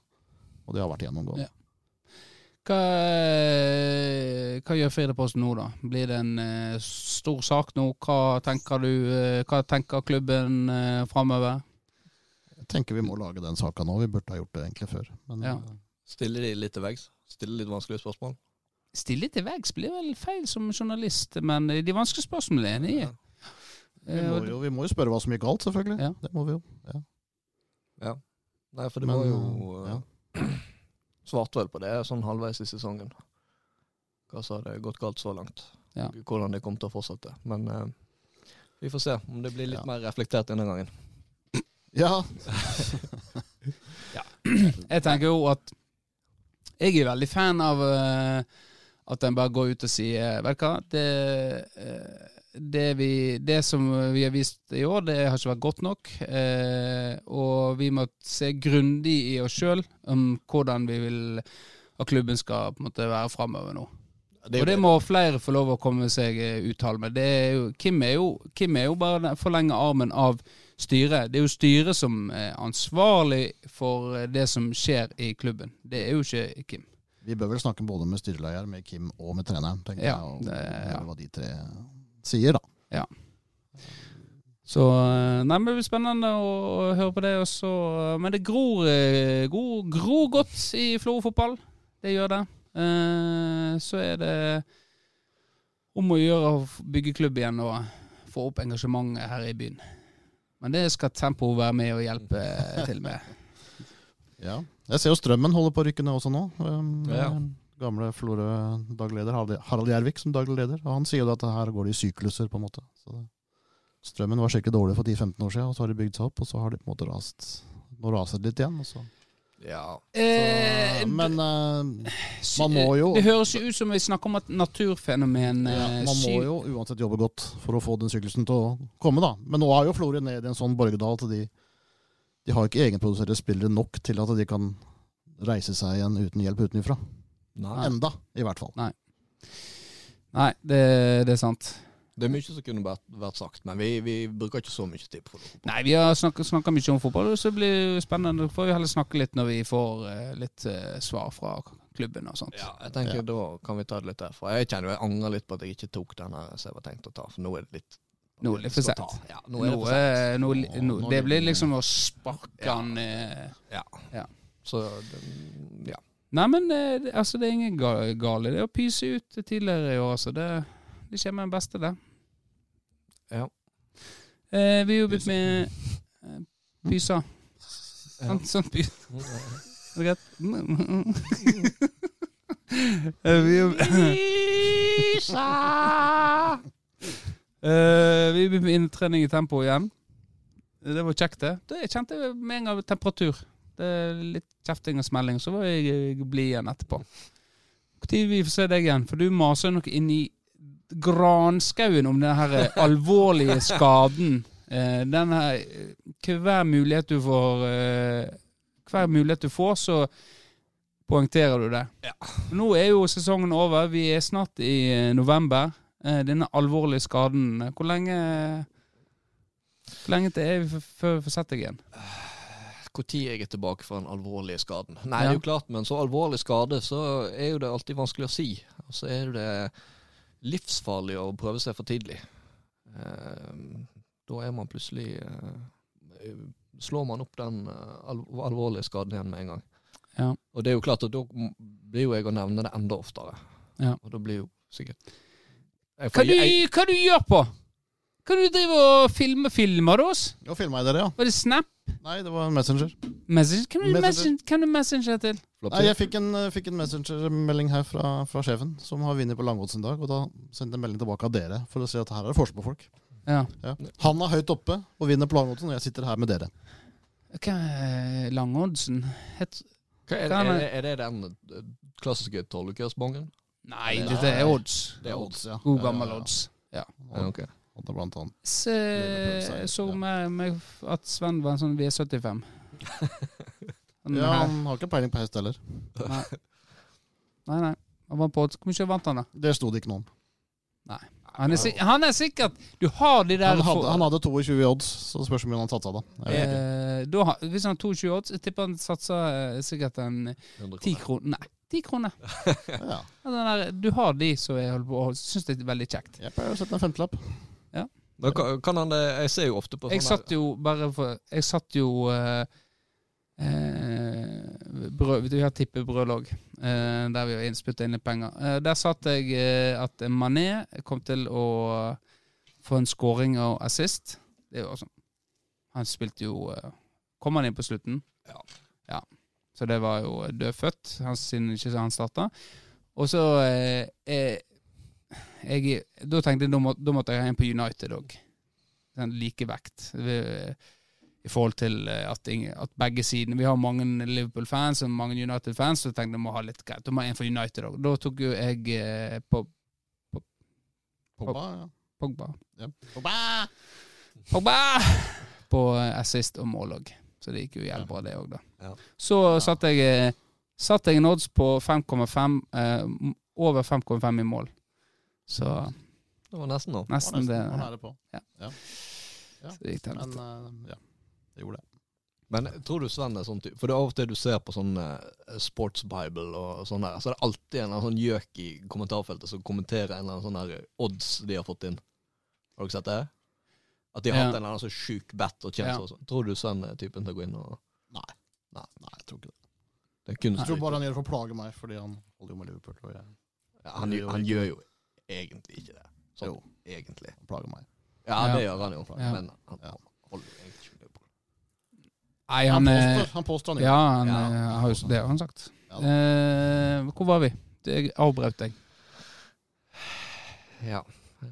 Og det har vært gjennomgående. Ja. Hva, eh, hva gjør Firdaposten nå, da? Blir det en uh, stor sak nå? Hva tenker du, uh, hva tenker klubben uh, framover? Jeg tenker vi må lage den saka nå. Vi burde ha gjort det egentlig før. Men Ja. Stiller de litt til veggs? Stiller litt vanskelige spørsmål? Stille til veggs blir vel feil som journalist, men de vanskelige spørsmålene er enig i. vi, Eh, må jo, vi må jo spørre hva som gikk galt, selvfølgelig. Ja. Det må vi jo. Ja. Ja. Nei, for det Men, var jo eh, Svarte vel på det sånn halvveis i sesongen. Hva som hadde gått galt så langt. Ja. Hvordan det kom til å fortsette. Men eh, vi får se om det blir litt Ja. mer reflektert denne gangen. ja. Jeg tenker jo at jeg er veldig fan av uh, at en bare går ut og sier Vet du hva, det, eh, det, vi, det som vi har vist i år, det har ikke vært godt nok. eh, og vi må se grundig i oss sjøl om hvordan vi vil at klubben skal på en måte være framover nå. Det og det må flere få lov å komme seg eh, uttale med. Det er jo, Kim, er jo, Kim er jo bare den forlenge armen av styret. Det er jo styret som er ansvarlig for eh, det som skjer i klubben. Det er jo ikke Kim. Vi bør vel snakke både med styreleder, med Kim og med treneren, tenker Ja, jeg. Og det- ja. hva de tre sier, da. Så eh, Nei, men det blir spennende å, å høre på det også. Men det gror, eh, gror, gror godt i Florø fotball. Det gjør det. Eh, så er det om å gjøre å bygge klubb igjen og få opp engasjementet her i byen. Men det skal Tempo være med og hjelpe til med. Ja. Jeg ser jo Strømmen holder på å rykke ned også nå. Um, Ja. Gamle Florø-dagleder Harald- Harald Gjervik som daglig leder. Og han sier jo at her går det i sykluser, på en måte. Så det, strømmen var skikkelig dårlig for 10-15 år siden, og så har de bygd seg opp, og så har de på en måte rast. Nå raser det litt igjen. Og så. Ja. Eh, Så, men eh, man må jo- Det høres jo ut som vi snakker om et naturfenomen. ja, eh, man må jo uansett jobbe godt for å få den syklusen til å komme, da. Men nå er jo Florø ned i en sånn borgerdal at de, de har ikke egenproduserte spillere nok til at de kan reise seg igjen uten hjelp utenfra. Nei. Enda, i hvert fall. Nei, det, det er sant. Det er mye som kunne vært, vært sagt, men vi, vi bruker ikke så mye tid på fotball. Nei, vi har snakka mye om fotball, så det blir spennende. Da får vi heller snakke litt når vi får uh, litt uh, svar fra klubben og sånt. Ja, jeg tenker Ja. Da kan vi ta det litt derfra. Jeg kjenner jeg angrer litt på at jeg ikke tok den her som jeg var tenkt å ta, for nå er det litt Nå er det for sent. Ja, nå er det for sent. eh, nå, Nå- nå, nå det blir liksom å sparke Ja. eh. Ja. Ja. Så den, ja. Nei, men eh, det- altså, det er ingen ga- gale det å pyse ut tidligere i år. altså. det, det skjer med den beste, det. Ja. Eh, vi har jobbet med eh, pysa. Ja. Sånn, sånn pys. Er det greit? Eh, vi har Musa! Eh, vi begynte med innetrening i tempo igjen. Det var kjekt, det. Da jeg kjente med en gang temperatur. Det er litt kjefting og smelling, så var jeg blid igjen etterpå. Når vi får se deg igjen? For du maser nok inn i granskauen om den her alvorlige skaden. Eh, den her, hver mulighet du får eh, Hver mulighet du får, så poengterer du det. Nå er jo sesongen over. Vi er snart i eh, november. Eh, Denne alvorlige skaden, eh, hvor lenge Hvor lenge til er vi før vi får sett deg igjen? Når jeg er tilbake fra den alvorlige skaden? Nei, Ja. det er jo klart, men så alvorlig skade, så er jo det alltid vanskelig å si. Og så er jo det livsfarlig å prøve seg for tidlig. Eh, da er man plutselig eh, Slår man opp den eh, alvorlige skaden igjen med en gang. Ja. Og det er jo klart at da blir jo jeg å nevne det enda oftere. Ja. Og da blir jo sikkert jeg Hva du, jeg- hva du gjør på? Hva du driver og filmer filmer du oss? Jo, filma jeg det, ja. Var det Snap? Nei, det var en Messenger. Messenger? Hvem du Messenger. hvem du messenger til? Nei, Jeg fikk en, eh, fikk en Messenger-melding her fra, fra sjefen, som har vunnet på Langgodsen i dag. Og da sendte jeg en melding tilbake av dere for å si at her er det forskjell på folk. Ja. Ja. Han er høyt oppe og vinner på Langgodsen, og jeg sitter her med dere. Hva er Langoddsen? Het... Hva er, er er, det? er det den eh, klassiske tolvukersbongen? Nei, Nei. dette er odds. Det er odds. ja. God gammel ja, ja. odds. Ja. Ja, er blant annet. Se, så ja. med at Sven var en sånn V75. Sånn Ja, han har ikke peiling på hest heller. Nei. nei, nei. Han var på. Hvor mye vant han, da? Det sto det ikke noe om. Han er, han er sikkert Du har de der Han hadde, han hadde 22 odds, så det spørs hvor mye han satsa da. Eh, da, hvis han har 22 odds, jeg tipper han satser eh, sikkert en 10 kroner. Nei, 10 kroner. Ja, der, du har de som jeg holder på og syns det er veldig kjekt. jeg pleier å sette en femtelapp. Men kan, kan han det Jeg ser jo ofte på Jeg satt jo bare for Jeg satt jo eh, eh, brød, Vi har tippebrødlag, eh, der vi har innspytta inn litt penger. Eh, der satt jeg eh, at Mané kom til å få en scoring og assist. Det er jo sånn Han spilte jo eh, Kom han inn på slutten? Ja. ja. Så det var jo dødfødt, han, siden ikke han starta. Og så eh, eh, jeg, Da tenkte jeg da, må, da måtte jeg ha en på United òg. Likevekt. I forhold til eh, at, at begge sidene Vi har mange Liverpool-fans og mange United-fans, så jeg tenkte jeg må ha litt greit. Da må jeg ha en for United òg. Da tok jo jeg eh, på Pogba, ja. Pogba. ja. Pogba! Pogba! På eh, assist og mål òg. Så det gikk jo jævlig bra, det òg, da. Ja. Så satte jeg satt jeg en odds på 5,5 eh, Over 5,5 i mål. Så Det var nesten nå. Var nesten det, det. Ja. Ja. Ja. Så det gikk til Men helvete. eh, ja, det gjorde det. Men tror du Sven er sånn type For det er av og til du ser på sånn eh, Sports Bible og sånn der, så er det alltid en sånn gjøk i kommentarfeltet som kommenterer en eller annen sånn der odds de har fått inn. Har dere sett det? At de har Ja. hatt en eller annen så sjuk bet og tjent Ja. og sånn. Tror du Sven er typen til å gå inn og Nei, Nei, nei jeg tror ikke det. Det er kun Jeg tror bare han gjør det for å plage meg, fordi han holder jo med Liverpool. Og jeg, ja, han, gjør- han gjør jo egentlig ikke det. Sånn, Jo. egentlig. han plager meg. Ja, Ja. det gjør han jo. Ja. Men han Ja. holder jo egentlig ikke Liverpool. Nei, Han han eh, påstår han, påstår han. Ja, han Ja. eh, har jo det har han sagt. Ja. Eh, hvor var vi? Jeg avbrøt deg. Ja.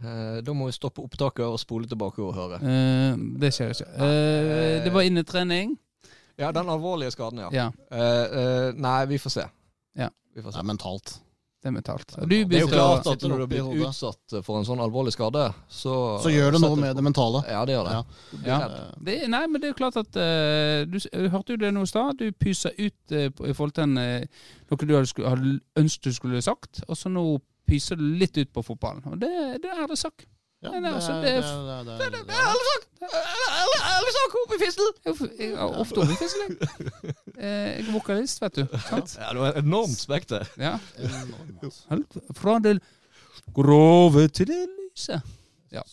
Eh, da må vi stoppe opptaket og spole tilbake og høre. Eh, det skjer ikke. Eh, det var innetrening. Ja, den alvorlige skaden, ja. Ja, Eh, eh, nei, vi får se. Ja. Vi får se. det er mentalt. Det er mentalt. du Det er jo klart at når du har blitt utsatt for en sånn alvorlig skade, så Så gjør det noe med det mentale. Ja, det gjør det. Ja. Ja. Eh, det, Nei, men det er jo klart at uh, Du s- hørte jo det nå i stad. Du pyser ut uh, i forhold til en, uh, noe du hadde, hadde ønsket du skulle sagt, og så nå pyser du litt ut på fotballen. Og det, det er det sagt. Ja, det, er- altså, det, det er- det, er- det, er- Ærlig sak! Ærlig sak, opp i fistel! Ofte eh, Jeg er vokalist, vet du. Sant? Ja, du har enormt spekter. Ja. Helt Fra det grove til det lyse. Ja.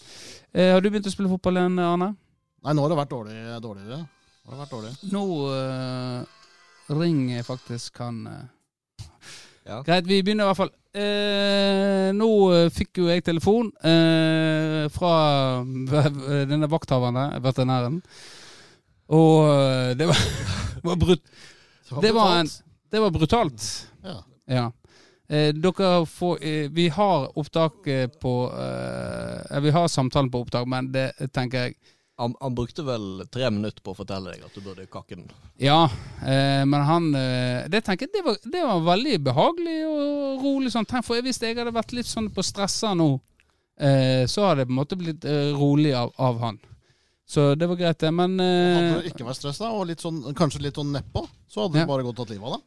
Eh, har du begynt å spille fotball igjen, Arne? Nei, nå har det vært dårlig, dårligere. Nå har det vært dårlig. Nå eh, ringer faktisk han eh. Ja. Greit, vi begynner i hvert fall. Eh, nå eh, fikk jo jeg telefon eh, fra denne vakthaveren, veterinæren. Og eh, det var, var brut, Det var en- det var brutalt. Ja. Ja. Eh, dere får eh, Vi har opptak eh, på eh, Vi har samtalen på opptak, men det tenker jeg Han, han brukte vel tre minutter på å fortelle deg at du burde kakke den. Ja, eh, men han eh, Det tenker jeg det var, det var veldig behagelig og rolig. sånn. For Hvis jeg hadde vært litt sånn på stressa nå, eh, så hadde det på en måte blitt eh, rolig av, av han. Så det var greit, det. Men Hadde eh, du ikke vært stressa, og litt sånn, kanskje litt sånn nedpå, så hadde Ja. du bare gått og tatt livet av deg.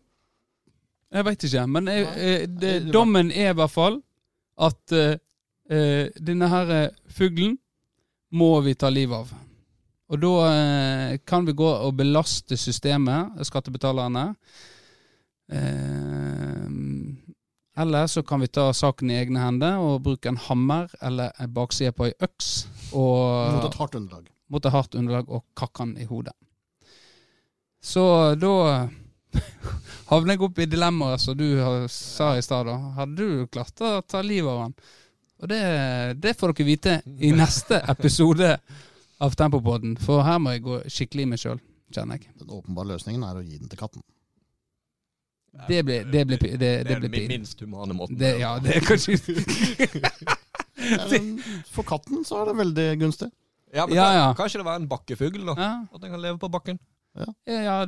jeg veit ikke. Men jeg, eh, det, Det- dommen er i hvert fall at uh, denne her fuglen må vi ta livet av. Og da uh, kan vi gå og belaste systemet, skattebetalerne. Uh, eller så kan vi ta saken i egne hender og bruke en hammer eller en bakside på ei øks og Mot et hardt underlag. Mot et hardt underlag og kakke han i hodet. Så da havner jeg opp i dilemmaet som du sa i stad. Hadde du klart å ta livet av han? Og det, det får dere vite i neste episode av Tempopodden, for her må jeg gå skikkelig i meg sjøl, kjenner jeg. Den åpenbare løsningen er å gi den til katten. Det blir det blir, pi- det, Det det er den minst humane måten. Det, ja, det er kanskje For katten så er det veldig gunstig. Ja, men Ja, kan- ja. Kanskje det var en bakkefugl, da? ja, At den kan leve på bakken? ja, ja,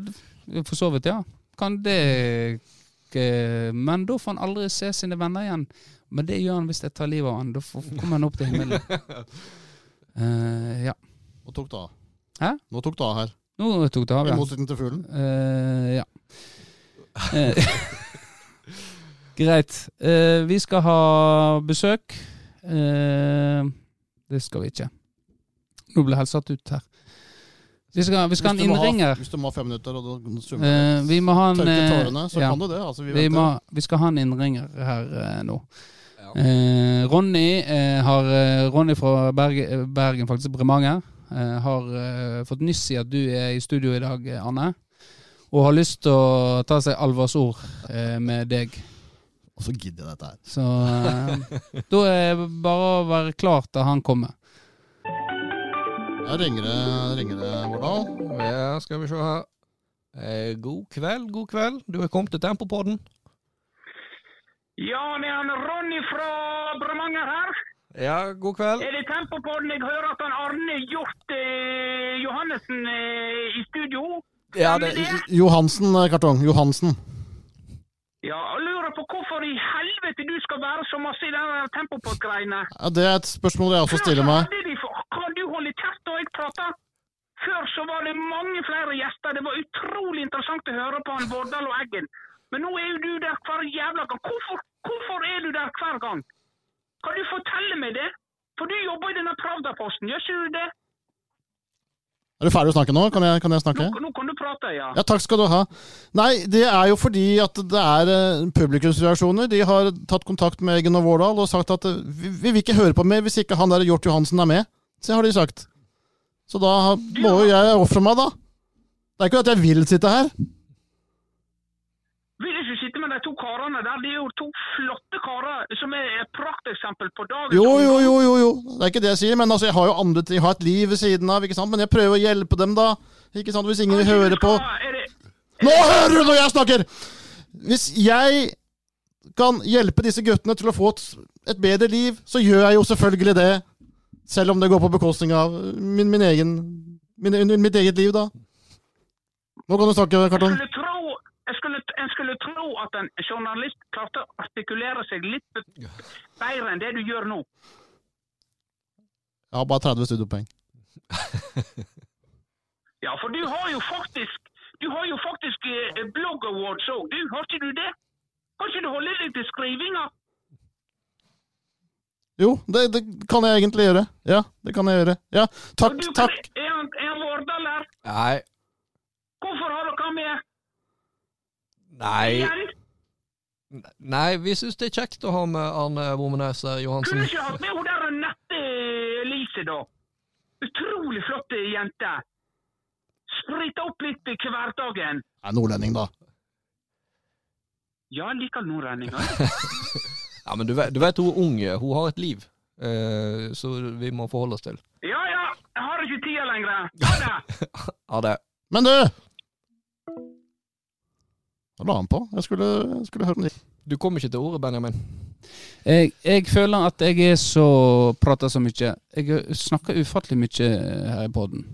for så vidt, ja. Kan det eh, Men da får han aldri se sine venner igjen. Men det gjør han hvis jeg tar livet av han. Da kommer han opp til himmelen. uh, ja. Nå tok det av. Hæ? Nå tok det av her. Nå tok det av, ja. I motsetning til fuglen. Uh, ja. Eh, Greit. Uh, vi skal ha besøk. Eh, det skal vi ikke. Nå ble jeg helt satt ut her. Vi skal, vi skal ha en må ha- Hvis du må ha fem minutter og da summer uh, vi må ha en tørke eh, tårene, så ja. kan du det. Altså, vi vi, må, vi skal ha en innringer her uh, nå. Ja. Uh, Ronny eh, har eh, Ronny fra Bergen, Bergen faktisk Bremanger, eh, har eh, fått nyss i at du er i studio i dag, eh, Anne. Og har lyst til å ta seg alvorsord eh, med deg. Og så gidder jeg dette her. Så eh, da er det bare å være klar til han kommer. Der ringer det, ringer det Vårdal. Ja, skal vi se her. Eh, god kveld, god kveld. Du er kommet til Tempopodden. Ja, det er han Ronny fra Bremanger her. Ja, god kveld. Er det Tempopodden? Jeg hører at han Arne Hjort eh, Johannessen eh, i studio. Ja, det, Johansen, eh, kartong. Johansen. Ja, jeg lurer på hvorfor i helvete du skal være så masse i den Tempopod-greiene. Ja, det er et spørsmål jeg også stiller meg. Kjeft når jeg prata. Før så var det mange flere gjester. Det var utrolig interessant å høre på han Vårdal og Eggen. Men nå er jo du der hver jævla gang. Hvorfor, hvorfor er du der hver gang? Kan du fortelle meg det? For du jobber i denne Pravda-posten, gjør ikke du det? Er du ferdig å snakke nå? Kan jeg, kan jeg snakke? Nå, nå kan du prate, ja. Ja, takk skal du ha. Nei, det er jo fordi at det er eh, publikumsreaksjoner. De har tatt kontakt med Eggen og Vårdal og sagt at eh, vi, vi vil ikke høre på mer hvis ikke han der Hjort Johansen er med. Så har de sagt. Så da må jo jeg ofre meg, da. Det er ikke at jeg vil sitte her. Vil ikke sitte med de to karene der? De er jo to flotte karer som er et prakteksempel på dagen. Jo, jo, jo, jo, jo. Det er ikke det jeg sier, men altså, jeg har jo andre ting. Jeg har et liv ved siden av, ikke sant? Men jeg prøver å hjelpe dem, da. Ikke sant? Hvis ingen vil høre på Nå hører du når jeg snakker! Hvis jeg kan hjelpe disse guttene til å få et, et bedre liv, så gjør jeg jo selvfølgelig det. Selv om det går på bekostning av min, min egen, min, mitt eget liv, da. Nå kan du snakke, Jeg Karton. skulle tro, jeg skulle, jeg skulle tro at en journalist klarte å artikulere seg litt bedre enn det du gjør nå. Jeg har bare 30 studiepoeng. Ja, for du har jo faktisk du har jo faktisk eh, blogg awards òg, du. Har ikke du det? Kan ikke du holde deg til skrivinga? Jo, det, det kan jeg egentlig gjøre. Ja, det kan jeg gjøre. Ja, takk, du, takk. Er han, er eller? Vårdal her? Nei. Hvorfor har dere med Nei. Nei, vi syns det er kjekt å ha med Arne Johansen. Kunne Johansen. ikke hatt med hun der Nette Elise, da. Utrolig flott jente. Sprita opp litt i hverdagen. Ja, er nordlending, da. Ja, jeg liker nordlendinger. Ja, men du vet, du vet hun er unge. Hun har et liv. Eh, så vi må forholde oss til. Ja ja, jeg har ikke tida lenger. Ha det. Ha det. Men du! Da la han på. Jeg skulle, jeg skulle høre om det. Du kom ikke til ordet, Benjamin. Jeg, jeg føler at jeg er så prater så mye. Jeg snakker ufattelig mye her i poden.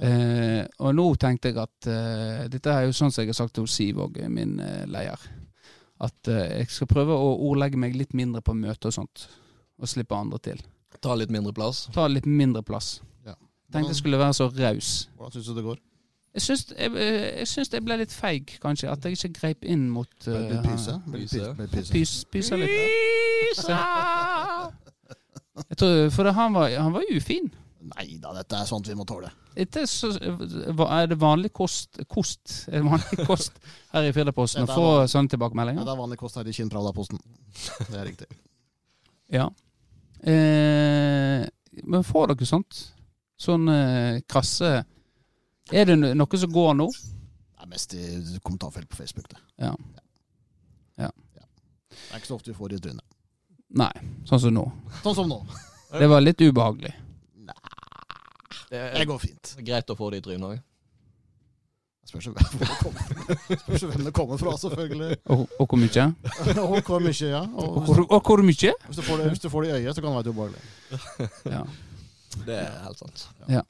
Eh, og nå tenkte jeg at eh, Dette er jo sånn som jeg har sagt til Siv og min eh, leder. At uh, jeg skal prøve å ordlegge meg litt mindre på møter og sånt. Og slippe andre til. Ta litt mindre plass. Ta litt mindre plass. Ja. Tenkte jeg skulle være så raus. Hvordan syns du det går? Jeg syns jeg, eh, jeg syns jeg ble litt feig, kanskje. At jeg ikke greip inn mot uh, litt pyse? Pys, pysa. Jeg tror, for det, han, var, han var ufin. Nei da, dette er sånt vi må tåle. Dette er, det vanlig kost, kost Er det vanlig kost her i Firdaposten å få sånne tilbakemeldinger? Ja, det er vanlig kost her i Kinnpralla-posten. Det er riktig. Ja. Eh, men får dere sånt? Sånn eh, krasse Er det noe som går nå? Det er mest i kommentarfelt på Facebook, det. Ja. Ja. Det er ikke så ofte vi får det i trynet. Nei, sånn som nå. Sånn som nå. Det var litt ubehagelig. Det Det er går fint. greit å få det i trynet òg. Spørs det hvem det kommer fra, selvfølgelig. Og, og hvor mye? Og hvor mye, ja. Og Og hvor, og hvor mye? hvis du får det, hvis du får det i øyet, så kan det være ubehagelig. Ja. Det er helt sant. Ja, Ja.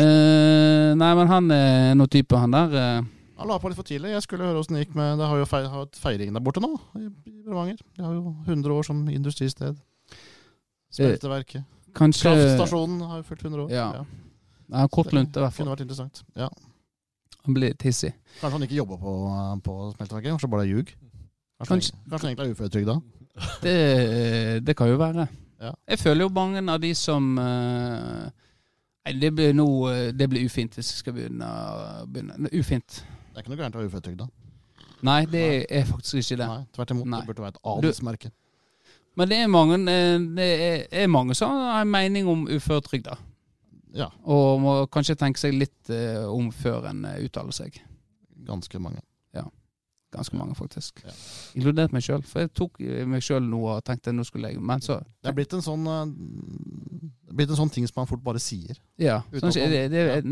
Eh, nei, men han er noen type, han der. Eh, Han la på litt for tidlig. Jeg skulle høre åssen det gikk med Det har jo feir, har hatt feiring der borte nå, i i Bremanger. De har jo 100 år som industristed. Smelteverket. kanskje Kraftstasjonen har jo fylt 100 år. Ja. Ja, kort lunte, i hvert fall. Kunne vært interessant. Ja. Han blir litt hissig. Kanskje han ikke jobber på, på smelteverket, kanskje bare det er ljug. Kanskje, Kanskje. han- kanskje han egentlig er uføretrygda. Det, det kan jo være. Ja. Jeg føler jo mange av de som eh, Nei, det blir nå eh, Det blir ufint hvis jeg skal begynne. begynne. Ufint. Det er ikke noe gærent å være uføretrygda. Nei, det er faktisk ikke det. Nei, tvert imot. Nei. Det burde være et adelsmerke. Men det er mange, eh, det er, er mange som har en mening om uføretrygda. Ja, Og må kanskje tenke seg litt eh, om før en eh, uttaler seg. ganske mange. Ja. Ganske mange, faktisk. Ja. Inkludert meg sjøl. For jeg tok eh, meg sjøl noe og tenkte nå skulle jeg Men så Det er blitt en sånn Det er blitt en sånn ting som man fort bare sier. Ja. Sånn, det, det er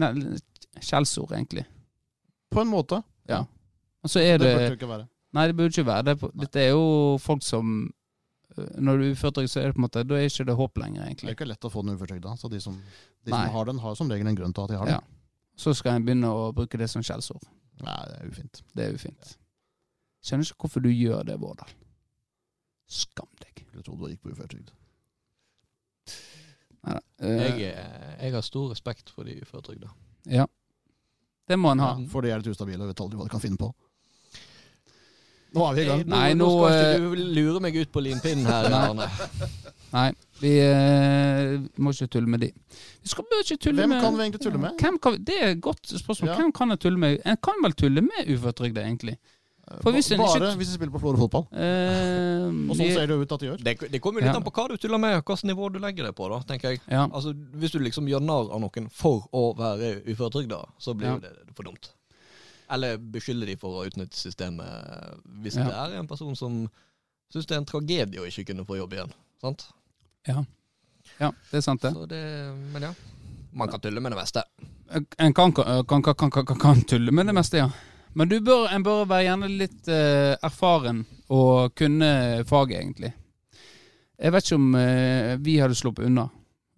skjellsord, egentlig. På en måte. Og så er Det det burde det ikke være. Nei, det burde ikke være det. Dette er jo folk som Når du er uføretrygd, så er det på en måte Da er ikke det håp lenger, egentlig. Det er ikke lett å få den uføretrygda. Så de, som, de som har den, har som regel en grunn til at de har den. Ja. Så skal en begynne å bruke det som skjellsord. Nei, det er ufint. Det er ufint. Skjønner ikke hvorfor du gjør det, Vårdal. Skam deg. Jeg trodde du gikk på uføretrygd. Neida. uh, Jeg, er- jeg har stor respekt for de uføretrygda. ja. Det må en ha. Ja. For de er litt ustabile og vet aldri hva de kan finne på. Nå er vi i gang. Nei, nå, nå, skal eh, ikke du lure meg ut på limpinnen her, Nei. Arne. Nei, vi øh, må ikke tulle med de. Vi skal ikke tulle Hvem med kan vi egentlig tulle med? Hvem kan, det er et godt spørsmål. Ja. Hvem kan jeg tulle med? En kan vel tulle med uføretrygda, egentlig. For hvis Bare ikke- hvis du spiller på Florø fotball. Eh, Og sånn ser det ut at de gjør. Det, det kommer jo litt Ja. an på hva du tuller med, hvilket nivå du legger det på, da, tenker jeg. ja. Altså, Hvis du liksom gjør narr av noen for å være uføretrygda, så blir Ja. det for dumt. Eller beskylder de for å utnytte systemet, hvis Ja. det er en person som syns det er en tragedie å ikke kunne få jobb igjen. Sant? ja. Ja, det er sant, det. Så det men ja. Man kan tulle med det meste. En kan, kan, kan, kan, tulle med det meste, ja. Men du bør, en bør være gjerne litt uh, erfaren og kunne faget, egentlig. Jeg vet ikke om uh, vi hadde sluppet unna.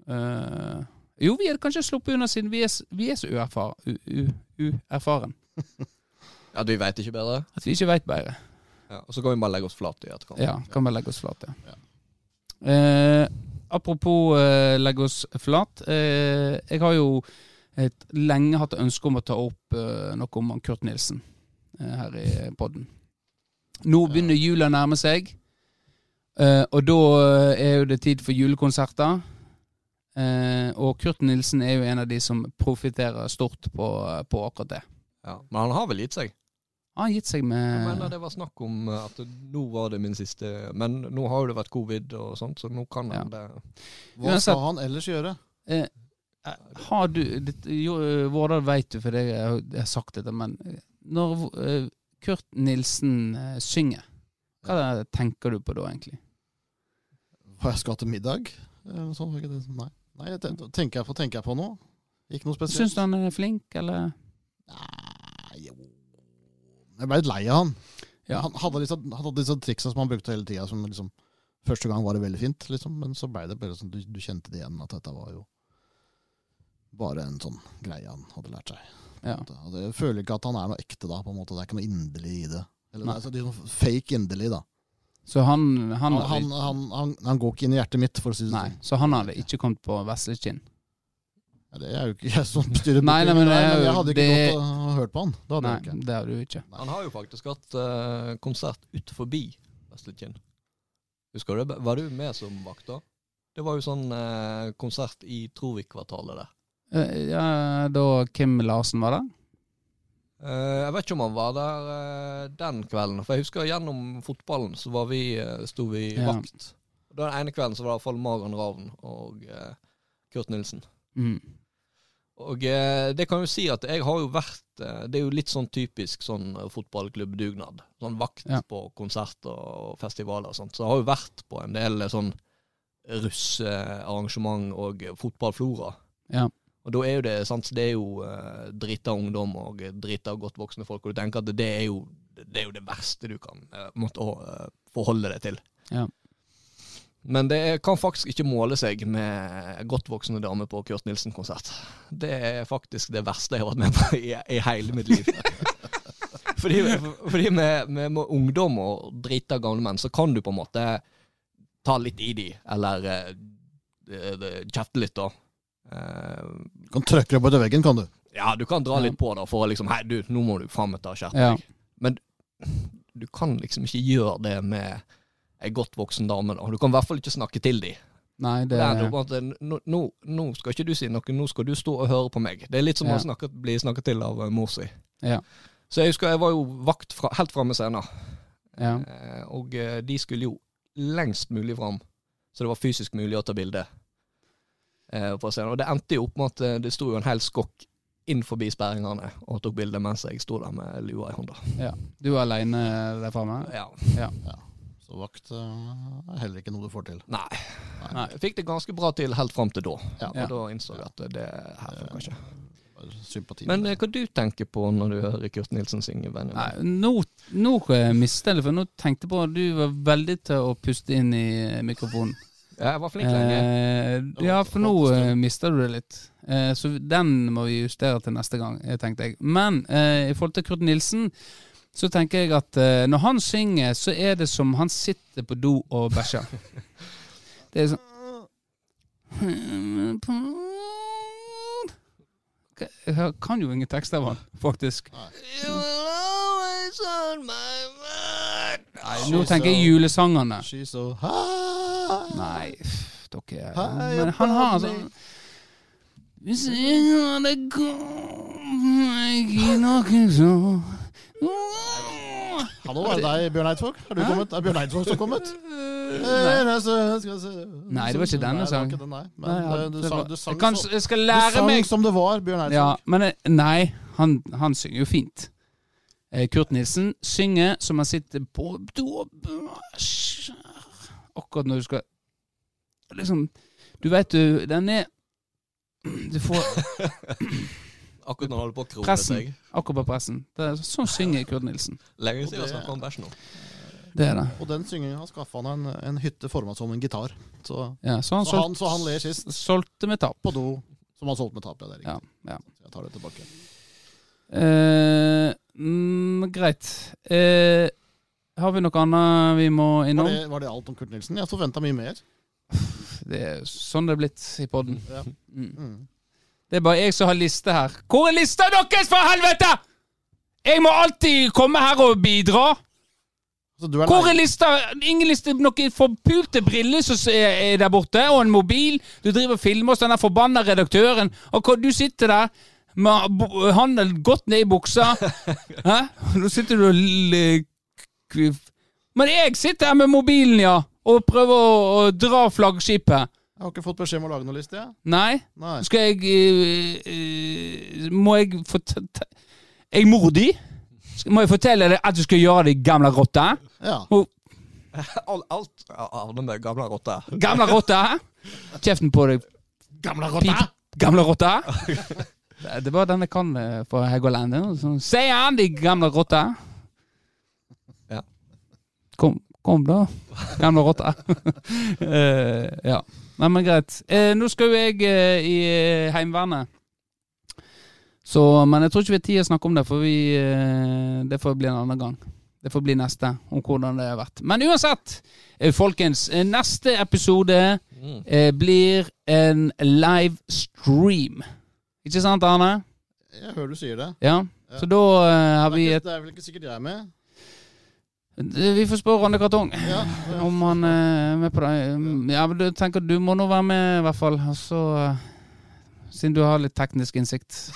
Uh, jo, vi hadde kanskje sluppet unna siden vi er, vi er så uerfaren. Ja, vi veit ikke bedre. At vi ikke veit bedre. Ja, og så kan vi bare legge oss flat i etterkant. Ja, kan vi legge oss flat, ja. Eh, apropos eh, legge oss flat. Eh, jeg har jo et, lenge hatt ønske om å ta opp eh, noe om Kurt Nilsen eh, her i podden. Nå begynner jula å nærme seg, eh, og da er jo det tid for julekonserter. Eh, og Kurt Nilsen er jo en av de som profitterer stort på, på akkurat det. Ja. Men han har vel gitt seg? Han har gitt seg Jeg mener det var snakk om at nå var det min siste Men nå har jo det vært covid og sånt, så nå kan han det. Hva Uansett- skal han ellers gjøre? Eh, har du det- jo, eh, Vårdal vet du, for jeg har jeg har sagt dette, men eh, når eh, Kurt Nilsen eh, synger, hva tenker du på da, egentlig? Hva jeg skal til middag? Det? Nei. Nei, tenker jeg på, tenker jeg på nå? Ikke noe spesielt? Syns du han er flink, eller? Nei, Jeg ble litt lei av han. Ja. Han hadde disse, han hadde disse triksa som han brukte hele tida. Liksom, første gang var det veldig fint, liksom, men så ble det bare sånn du, du kjente det igjen. At dette var jo bare en sånn greie han hadde lært seg. Ja. Altså, jeg føler ikke at han er noe ekte da. på en måte. Det er ikke noe inderlig i det. Eller, det Nei. er så- det er sånn fake inderlig, da. Så han, han, Han, han, han, han, han går ikke inn i hjertet mitt, for å si det sånn. så han hadde ikke kommet på Vesle Kinn. Ja, Det er jo ikke jeg som styrer Nei, nei, men det men jeg hadde ikke det- gått og hørt på han. Det hadde Nei, jeg ikke. det har du ikke. Han har jo faktisk hatt uh, konsert ut forbi Vestlekinn. Husker du det? Var du med som vakt da? Det var jo sånn uh, konsert i Trovik-kvartalet der. Uh, Ja, da Kim Larsen var der? Eh, jeg vet ikke om han var der den kvelden, for jeg husker gjennom fotballen så var vi, sto vi Ja. vakt. Den ene kvelden så var det iallfall Maren Ravn og Kurt Nilsen. Mm. Og eh, det kan jo si at jeg har jo vært eh, Det er jo litt sånn typisk sånn eh, fotballklubbdugnad. Sånn vakt Ja. på konserter og festivaler og sånt. Så jeg har jo vært på en del sånn russearrangement og fotballflora. Ja. Og da er jo det sant, det er jo drita ungdom og drita godt voksne folk, og du tenker at det er jo det, er jo det verste du kan måtte forholde deg til. Ja. Men det kan faktisk ikke måle seg med godt voksne damer på Kurt Nilsen-konsert. Det er faktisk det verste jeg har vært med på i, i hele mitt liv. fordi fordi med, med, med ungdom og drita gamle menn, så kan du på en måte ta litt i de, eller eh, eh, eh, kjefte litt, da. Uh, Du kan trykke deg på veggen, kan du. ja, du kan dra litt på da, for å liksom Hei, du, nå må du faen meg ta Ja. deg. Men du kan liksom ikke gjøre det med ei godt voksen dame, da. Du kan i hvert fall ikke snakke til dem. Nei, det Det er at nå, nå, nå skal ikke du si noe, nå skal du stå og høre på meg. Det er litt som Ja. å snakke, bli snakket til av eh, mor si. Ja. Så jeg husker jeg var jo vakt fra, helt framme scenen. Ja. Eh, og eh, de skulle jo lengst mulig fram, så det var fysisk mulig å ta bilde. Eh, på scenen. Og det endte jo opp med at eh, det sto jo en hel skokk inn forbi sperringene og tok bilde mens jeg sto der med lua i hånda. ja. Du var aleine der framme? Ja. Så vakt eh, er heller ikke noe du får til. Nei. Nei. Jeg fikk det ganske bra til helt fram til da. Ja. Og da innså jeg at det her funka ikke. Sympati. Men eh, hva du tenker på når du hører Kurt Nilsen synge Benjamin? Nei, nå, nå eh, mistet jeg det, for nå tenkte jeg på at du var veldig til å puste inn i eh, mikrofonen. Ja, jeg var flink lenge. Eh, ja, for nå eh, mister du det litt. Eh, så den må vi justere til neste gang, eh, tenkte jeg. Men eh, i forhold til Kurt Nilsen, så tenker jeg at uh, når han synger, så er det som han sitter på do og bæsjer. Det er sånn Jeg kan jo ingen tekster av han, faktisk. Nei, nå tenker jeg julesangene. Nei, dere Men han har Bonnie. sånn Hvis jeg hadde kommet i noen så Hallo, er det deg, Bjørn Eidsvåg? Du Hæ? kommet? Er Bjørn Eidsvåg som kommet? Nei, det var ikke denne Nei, sangen. den, nei. Nei, ja, eh, du sang, du sang, kan, jeg skal du sang meg som det var, Bjørn Eidsvåg. Ja, men eh, nei, han, han synger jo fint. Eh, Kurt Nilsen synger som han sitter på. Akkurat når du skal Liksom Du vet du, den er Du får Akkurat når han holder på å krone seg. akkurat på pressen. Det er, sånn synger Kurt Nilsen. Lenge siden jeg det- snakket om bæsj nå. Det er det. Og den syngingen har skaffa han en, en hytte forma som en gitar. Så, Ja, så han, så, solgt, han, så han ler sist solgte med tap. på do, som han solgte med tap. Ja, det er. Ja, ja. Så Jeg tar det tilbake. Eh, mm, greit. Eh, har vi noe annet vi må Var innom? det, var det alt om Kurt Nilsen? Jeg forventa mye mer. Det er sånn det er blitt i poden. Ja. Mm. Mm. Det er bare jeg som har liste her. Hvor er lista deres, for helvete?! Jeg må alltid komme her og bidra. Er Hvor er lista? Ingen liste. Noen forpulte briller som er er der borte, og en mobil. Du driver og filmer hos den forbanna redaktøren, og du sitter der med handel hånden godt ned i buksa. Hæ? Nå sitter du og Men jeg sitter her med mobilen, ja, og prøver å, å dra flaggskipet. Jeg har ikke fått beskjed om å lage noen liste. Ja. Nei? Nei. Skal jeg uh, uh, Må jeg fortelle Er jeg modig? Må jeg fortelle deg at du skal gjøre det, gamle rotte? Ja. Alt, alt Arne med gamle rotte. Gamle rotte? Kjeften på deg, Gamle rotte? gamle rotte. Det var den jeg kan for fra Heggeland. Se Sier de gamle rotte? Ja. Kom, kom da, gamle rotte. uh, ja. Nei, men greit. Eh, nå skal jo jeg eh, i eh, Heimevernet. Så, men jeg tror ikke vi har tid å snakke om det, for vi, eh, det får bli en annen gang. Det får bli neste, om hvordan det har vært. Men uansett, eh, folkens. eh, Neste episode Mm. eh, blir en live stream. Ikke sant, Arne? Jeg hører du sier det. Ja. Ja. Så da eh, har Det vi et det er vel ikke sikkert jeg er med? Eh, Vi får spørre Ronny Kartong Ja, om han eh, er med på det. Mm, Ja, men du tenker du må nå være med, i hvert fall. Så, eh, siden du har litt teknisk innsikt.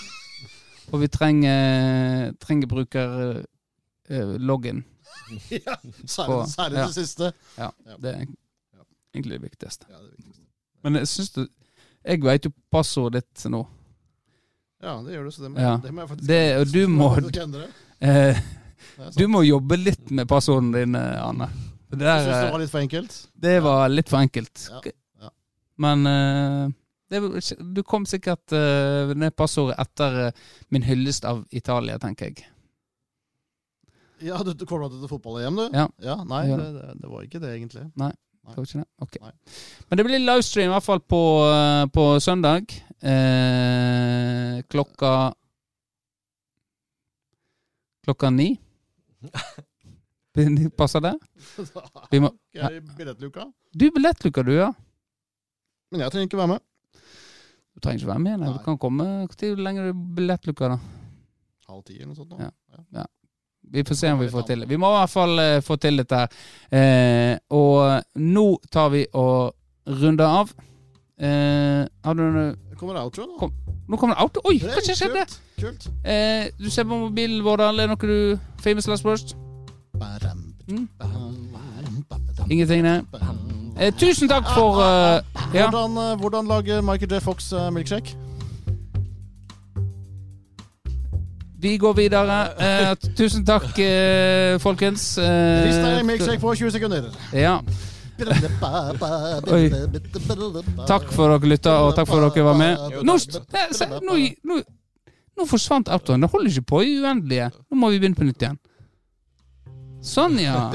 Og vi trenger, trenger brukerloggen. ja. Særlig, særlig ja. det siste. Det er egentlig det viktigste. Ja, det viktigste. Men jeg syns du Jeg veit jo passordet ditt nå. Ja, det gjør du, så det må, Ja. det må jeg faktisk Det- og du må- må endre. Eh. Du må jobbe litt med passordene dine, Anne. Det, der, det eh, var litt for enkelt. det var litt for enkelt. Ja, ja. Men eh, det, du kom sikkert ned passordet etter eh, min hyllest av Italia, tenker jeg. Ja, du, du kommer til fotball-EM, du? Ja. Nei, Ja. det, det, det var ikke det, egentlig. Det var ikke det? Ok. Nei. Men det blir livestream i hvert fall på, eh, på søndag. Eh, klokka Klokka ni. Passer det? Vi må- i billettluka. Du er billettluka, du, ja. Men jeg trenger ikke være med. Du trenger ikke være med. Nei. Du kan komme Hvor lenge er billettluka, da? Halv ti eller noe sånt. nå. Ja. Vi får se om vi får til det. Vi må i hvert fall eh, få til dette her. Eh, og nå tar vi og runder av. Har du noe Kommer outro, nå? Kom. Nå kommer det outro? Oi, hva skjedde? Kult. kult. Uh, du ser på mobilen vår. Er det noe du Famous last words? Mm? Ingenting, nei. Uh, tusen takk for eh, Ja. Hvordan, hvordan lager Michael J. Fox milkshake? Vi går videre. Tusen takk, folkens. Rist deg en milkshake på 20 sekunder. Ja. Oi. Takk for dere lytta, og takk for dere var med. Nå, nå, nå, nå forsvant outroen. Det holder ikke på i uendelige. Nå må vi begynne på nytt igjen. Sånn, ja.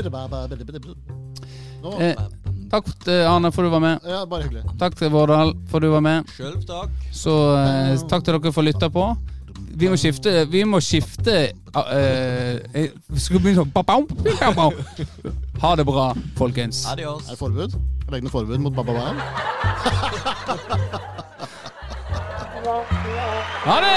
Eh, takk til Arne for du var med. ja, bare hyggelig. Takk til Vårdal for du var med. Selv takk. Så eh, takk til dere for å lytte på. Vi må skifte Vi må skifte uh, eh, Vi skal begynne sånn. Ha det bra, folkens. Adios. Er det forbud? Legg noe forbud mot Baba Bam? Ha det!